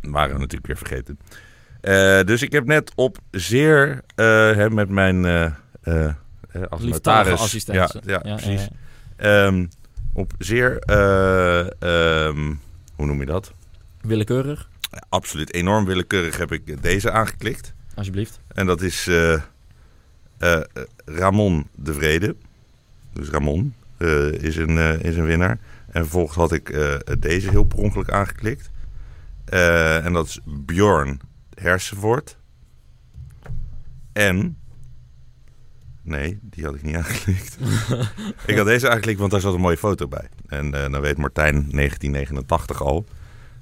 waren we natuurlijk weer vergeten. Eh, dus ik heb net op zeer, eh, hè, met mijn eh, eh, eh, als notaris... assistent. Ja, ja, precies. ja. Ehm, op zeer, eh, ehm, hoe noem je dat? Willekeurig, Absoluut enorm willekeurig heb ik deze aangeklikt. alsjeblieft. En dat is eh, eh, Ramon de Vrede. Dus Ramon eh, is, een, is een winnaar. En vervolgens had ik deze heel per ongeluk aangeklikt. En dat is Bjorn Hersenvoort. En Nee, die had ik niet aangeklikt. ik had deze aangeklikt, want daar zat een mooie foto bij. En dan weet Martijn 1989 al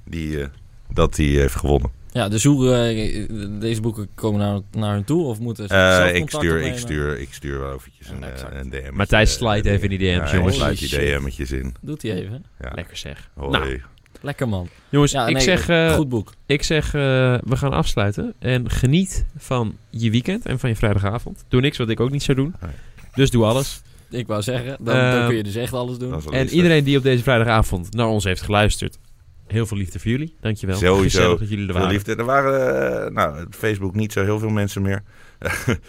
die, dat hij heeft gewonnen. Ja, dus hoe eh, deze boeken komen naar, naar hun toe? Of moeten ze Eh, zelf ik, contact stuur, ik, stuur, ik stuur wel eventjes een, eh, exact. een DM. Matthijs slide even in die DM's, ja, jongens. sluit die. DM'tjes in. Doet hij even. Ja. Lekker zeg. Hoi. Nou, Lekker man. jongens, Ja, ik zeg, eh, goed boek. ik zeg eh, we gaan afsluiten. En geniet van je weekend en van je vrijdagavond. Doe niks wat ik ook niet zou doen. Nee. Dus doe alles. Ik wou zeggen, dan, Eh, dan kun je dus echt alles doen. En iedereen die op deze vrijdagavond naar ons heeft geluisterd. Heel veel liefde voor jullie. Dankjewel. Sowieso. Dat jullie er Veel waren. liefde. Er waren eh, nou, op Facebook niet zo heel veel mensen meer.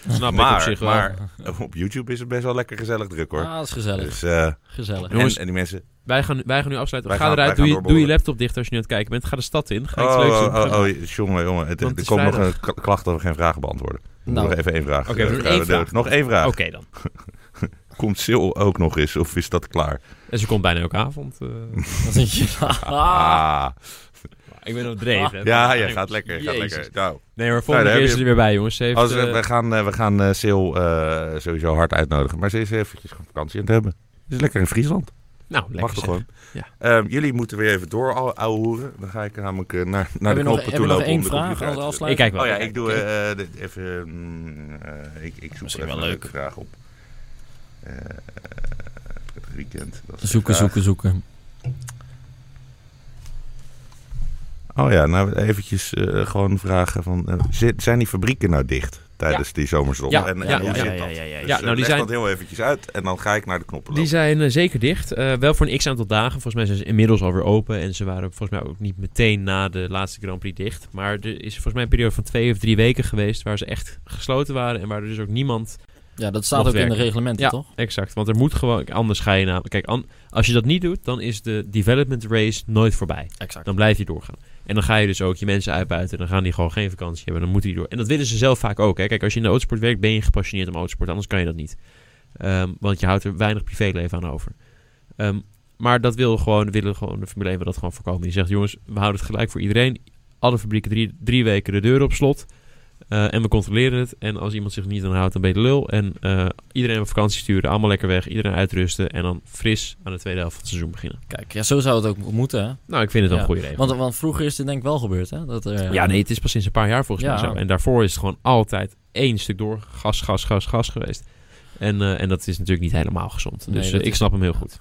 Snap ik op zich wel. maar op YouTube is het best wel lekker gezellig druk hoor. Ah, dat is gezellig. Dus, eh, gezellig. Jongens, en, en die mensen... Wij gaan, wij gaan nu afsluiten. Wij Ga gaan- eruit. Doe je, doe je laptop dicht als je nu aan het kijken bent. Ga de stad in. Ga Oh, iets leuks doen. oh, Ga- oh, oh, jongen, jongen. Het, er komt nog een klacht dat we geen vragen beantwoorden. Nou. nog even één vraag. Oké, doen Eh, één vraag. Nog één vraag. Oké dan. Komt Sil ook nog eens of is dat klaar? En ze komt bijna elke avond. eh. Dan denk je, ah, ik ben overdreven. ja, ja, gaat lekker. Gaat lekker. Nou, Nee, maar volgende Nou, keer is ze je- er weer bij, jongens. Ze heeft, als, we- eh, we gaan, eh, we gaan eh, Sil eh, sowieso hard uitnodigen. Maar ze is eventjes vakantie aan het hebben. Ze is lekker in Friesland. nou, lekker Mag toch gewoon. Ja. Ehm, jullie moeten weer even door ouwe hoeren. Dan ga ik namelijk naar, naar Heb de knoppen heb toe lopen vraag als. Ik kijk wel. Oh ja, ik doe eh, even... mm, ik, ik zoek Misschien even wel een leuk. leuke vraag op. Weekend. Dat Zoeken, zoeken, zoeken. Oh ja, nou eventjes eh, gewoon vragen van... zit- zijn die fabrieken nou dicht tijdens die zomerzon? Ja, en, en ja, hoe ja, zit ja, dat? ja, ja, ja. Dus, eh, nou, die leg zijn- dat heel eventjes uit en dan ga ik naar de knoppen Die zijn zeker dicht. Eh, wel voor een x-aantal dagen. Volgens mij zijn ze inmiddels alweer open. En ze waren volgens mij ook niet meteen na de laatste Grand Prix dicht. Maar er is volgens mij een periode van twee of drie weken geweest... waar ze echt gesloten waren. En waar er dus ook niemand... Ja, dat staat ook in de werken. reglementen, Ja, toch? exact. Want er moet gewoon... Anders ga je namelijk... Kijk, an- als je dat niet doet... dan is de development race nooit voorbij. Exact. Dan blijf je doorgaan. En dan ga je dus ook je mensen uitbuiten. Dan gaan die gewoon geen vakantie hebben. Dan moeten die door. En dat willen ze zelf vaak ook. Hè. Kijk, als je in de autosport werkt, ben je gepassioneerd om autosport. Anders kan je dat niet. Ehm, want je houdt er weinig privéleven aan over. Ehm, maar dat wil gewoon, willen gewoon de Formule 1 wil dat gewoon voorkomen. Die zegt, jongens, we houden het gelijk voor iedereen. Alle fabrieken drie, drie weken de deur op slot. Eh, en we controleren het. En als iemand zich niet aan houdt, dan ben je de lul. En eh, iedereen op vakantie sturen, allemaal lekker weg. Iedereen uitrusten. En dan fris aan de tweede helft van het seizoen beginnen. Kijk, ja, zo zou het ook moeten, hè? Nou, ik vind het Ja, een goede regel. Want, want vroeger is dit denk ik wel gebeurd, hè? Dat er, Ja, nee, het is pas sinds een paar jaar volgens Ja. mij zo. En daarvoor is het gewoon altijd één stuk door gas, gas, gas, gas geweest. En, eh, en dat is natuurlijk niet helemaal gezond. Dus eh, ik snap hem heel goed.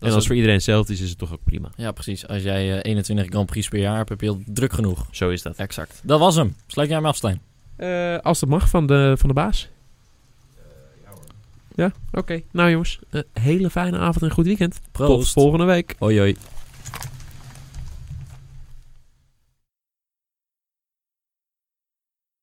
Dat en als het voor iedereen hetzelfde is, is het toch ook prima. Ja, precies. Als jij eh, 21 Grand Prix per jaar hebt, heb je al druk genoeg. Zo is dat. Exact. Dat was hem. Sluit jij hem af, Stijn? Eh, als dat mag van de, van de baas. ja, oké. Nou jongens, een hele fijne avond en goed weekend. Tot volgende week. Hoi, hoi.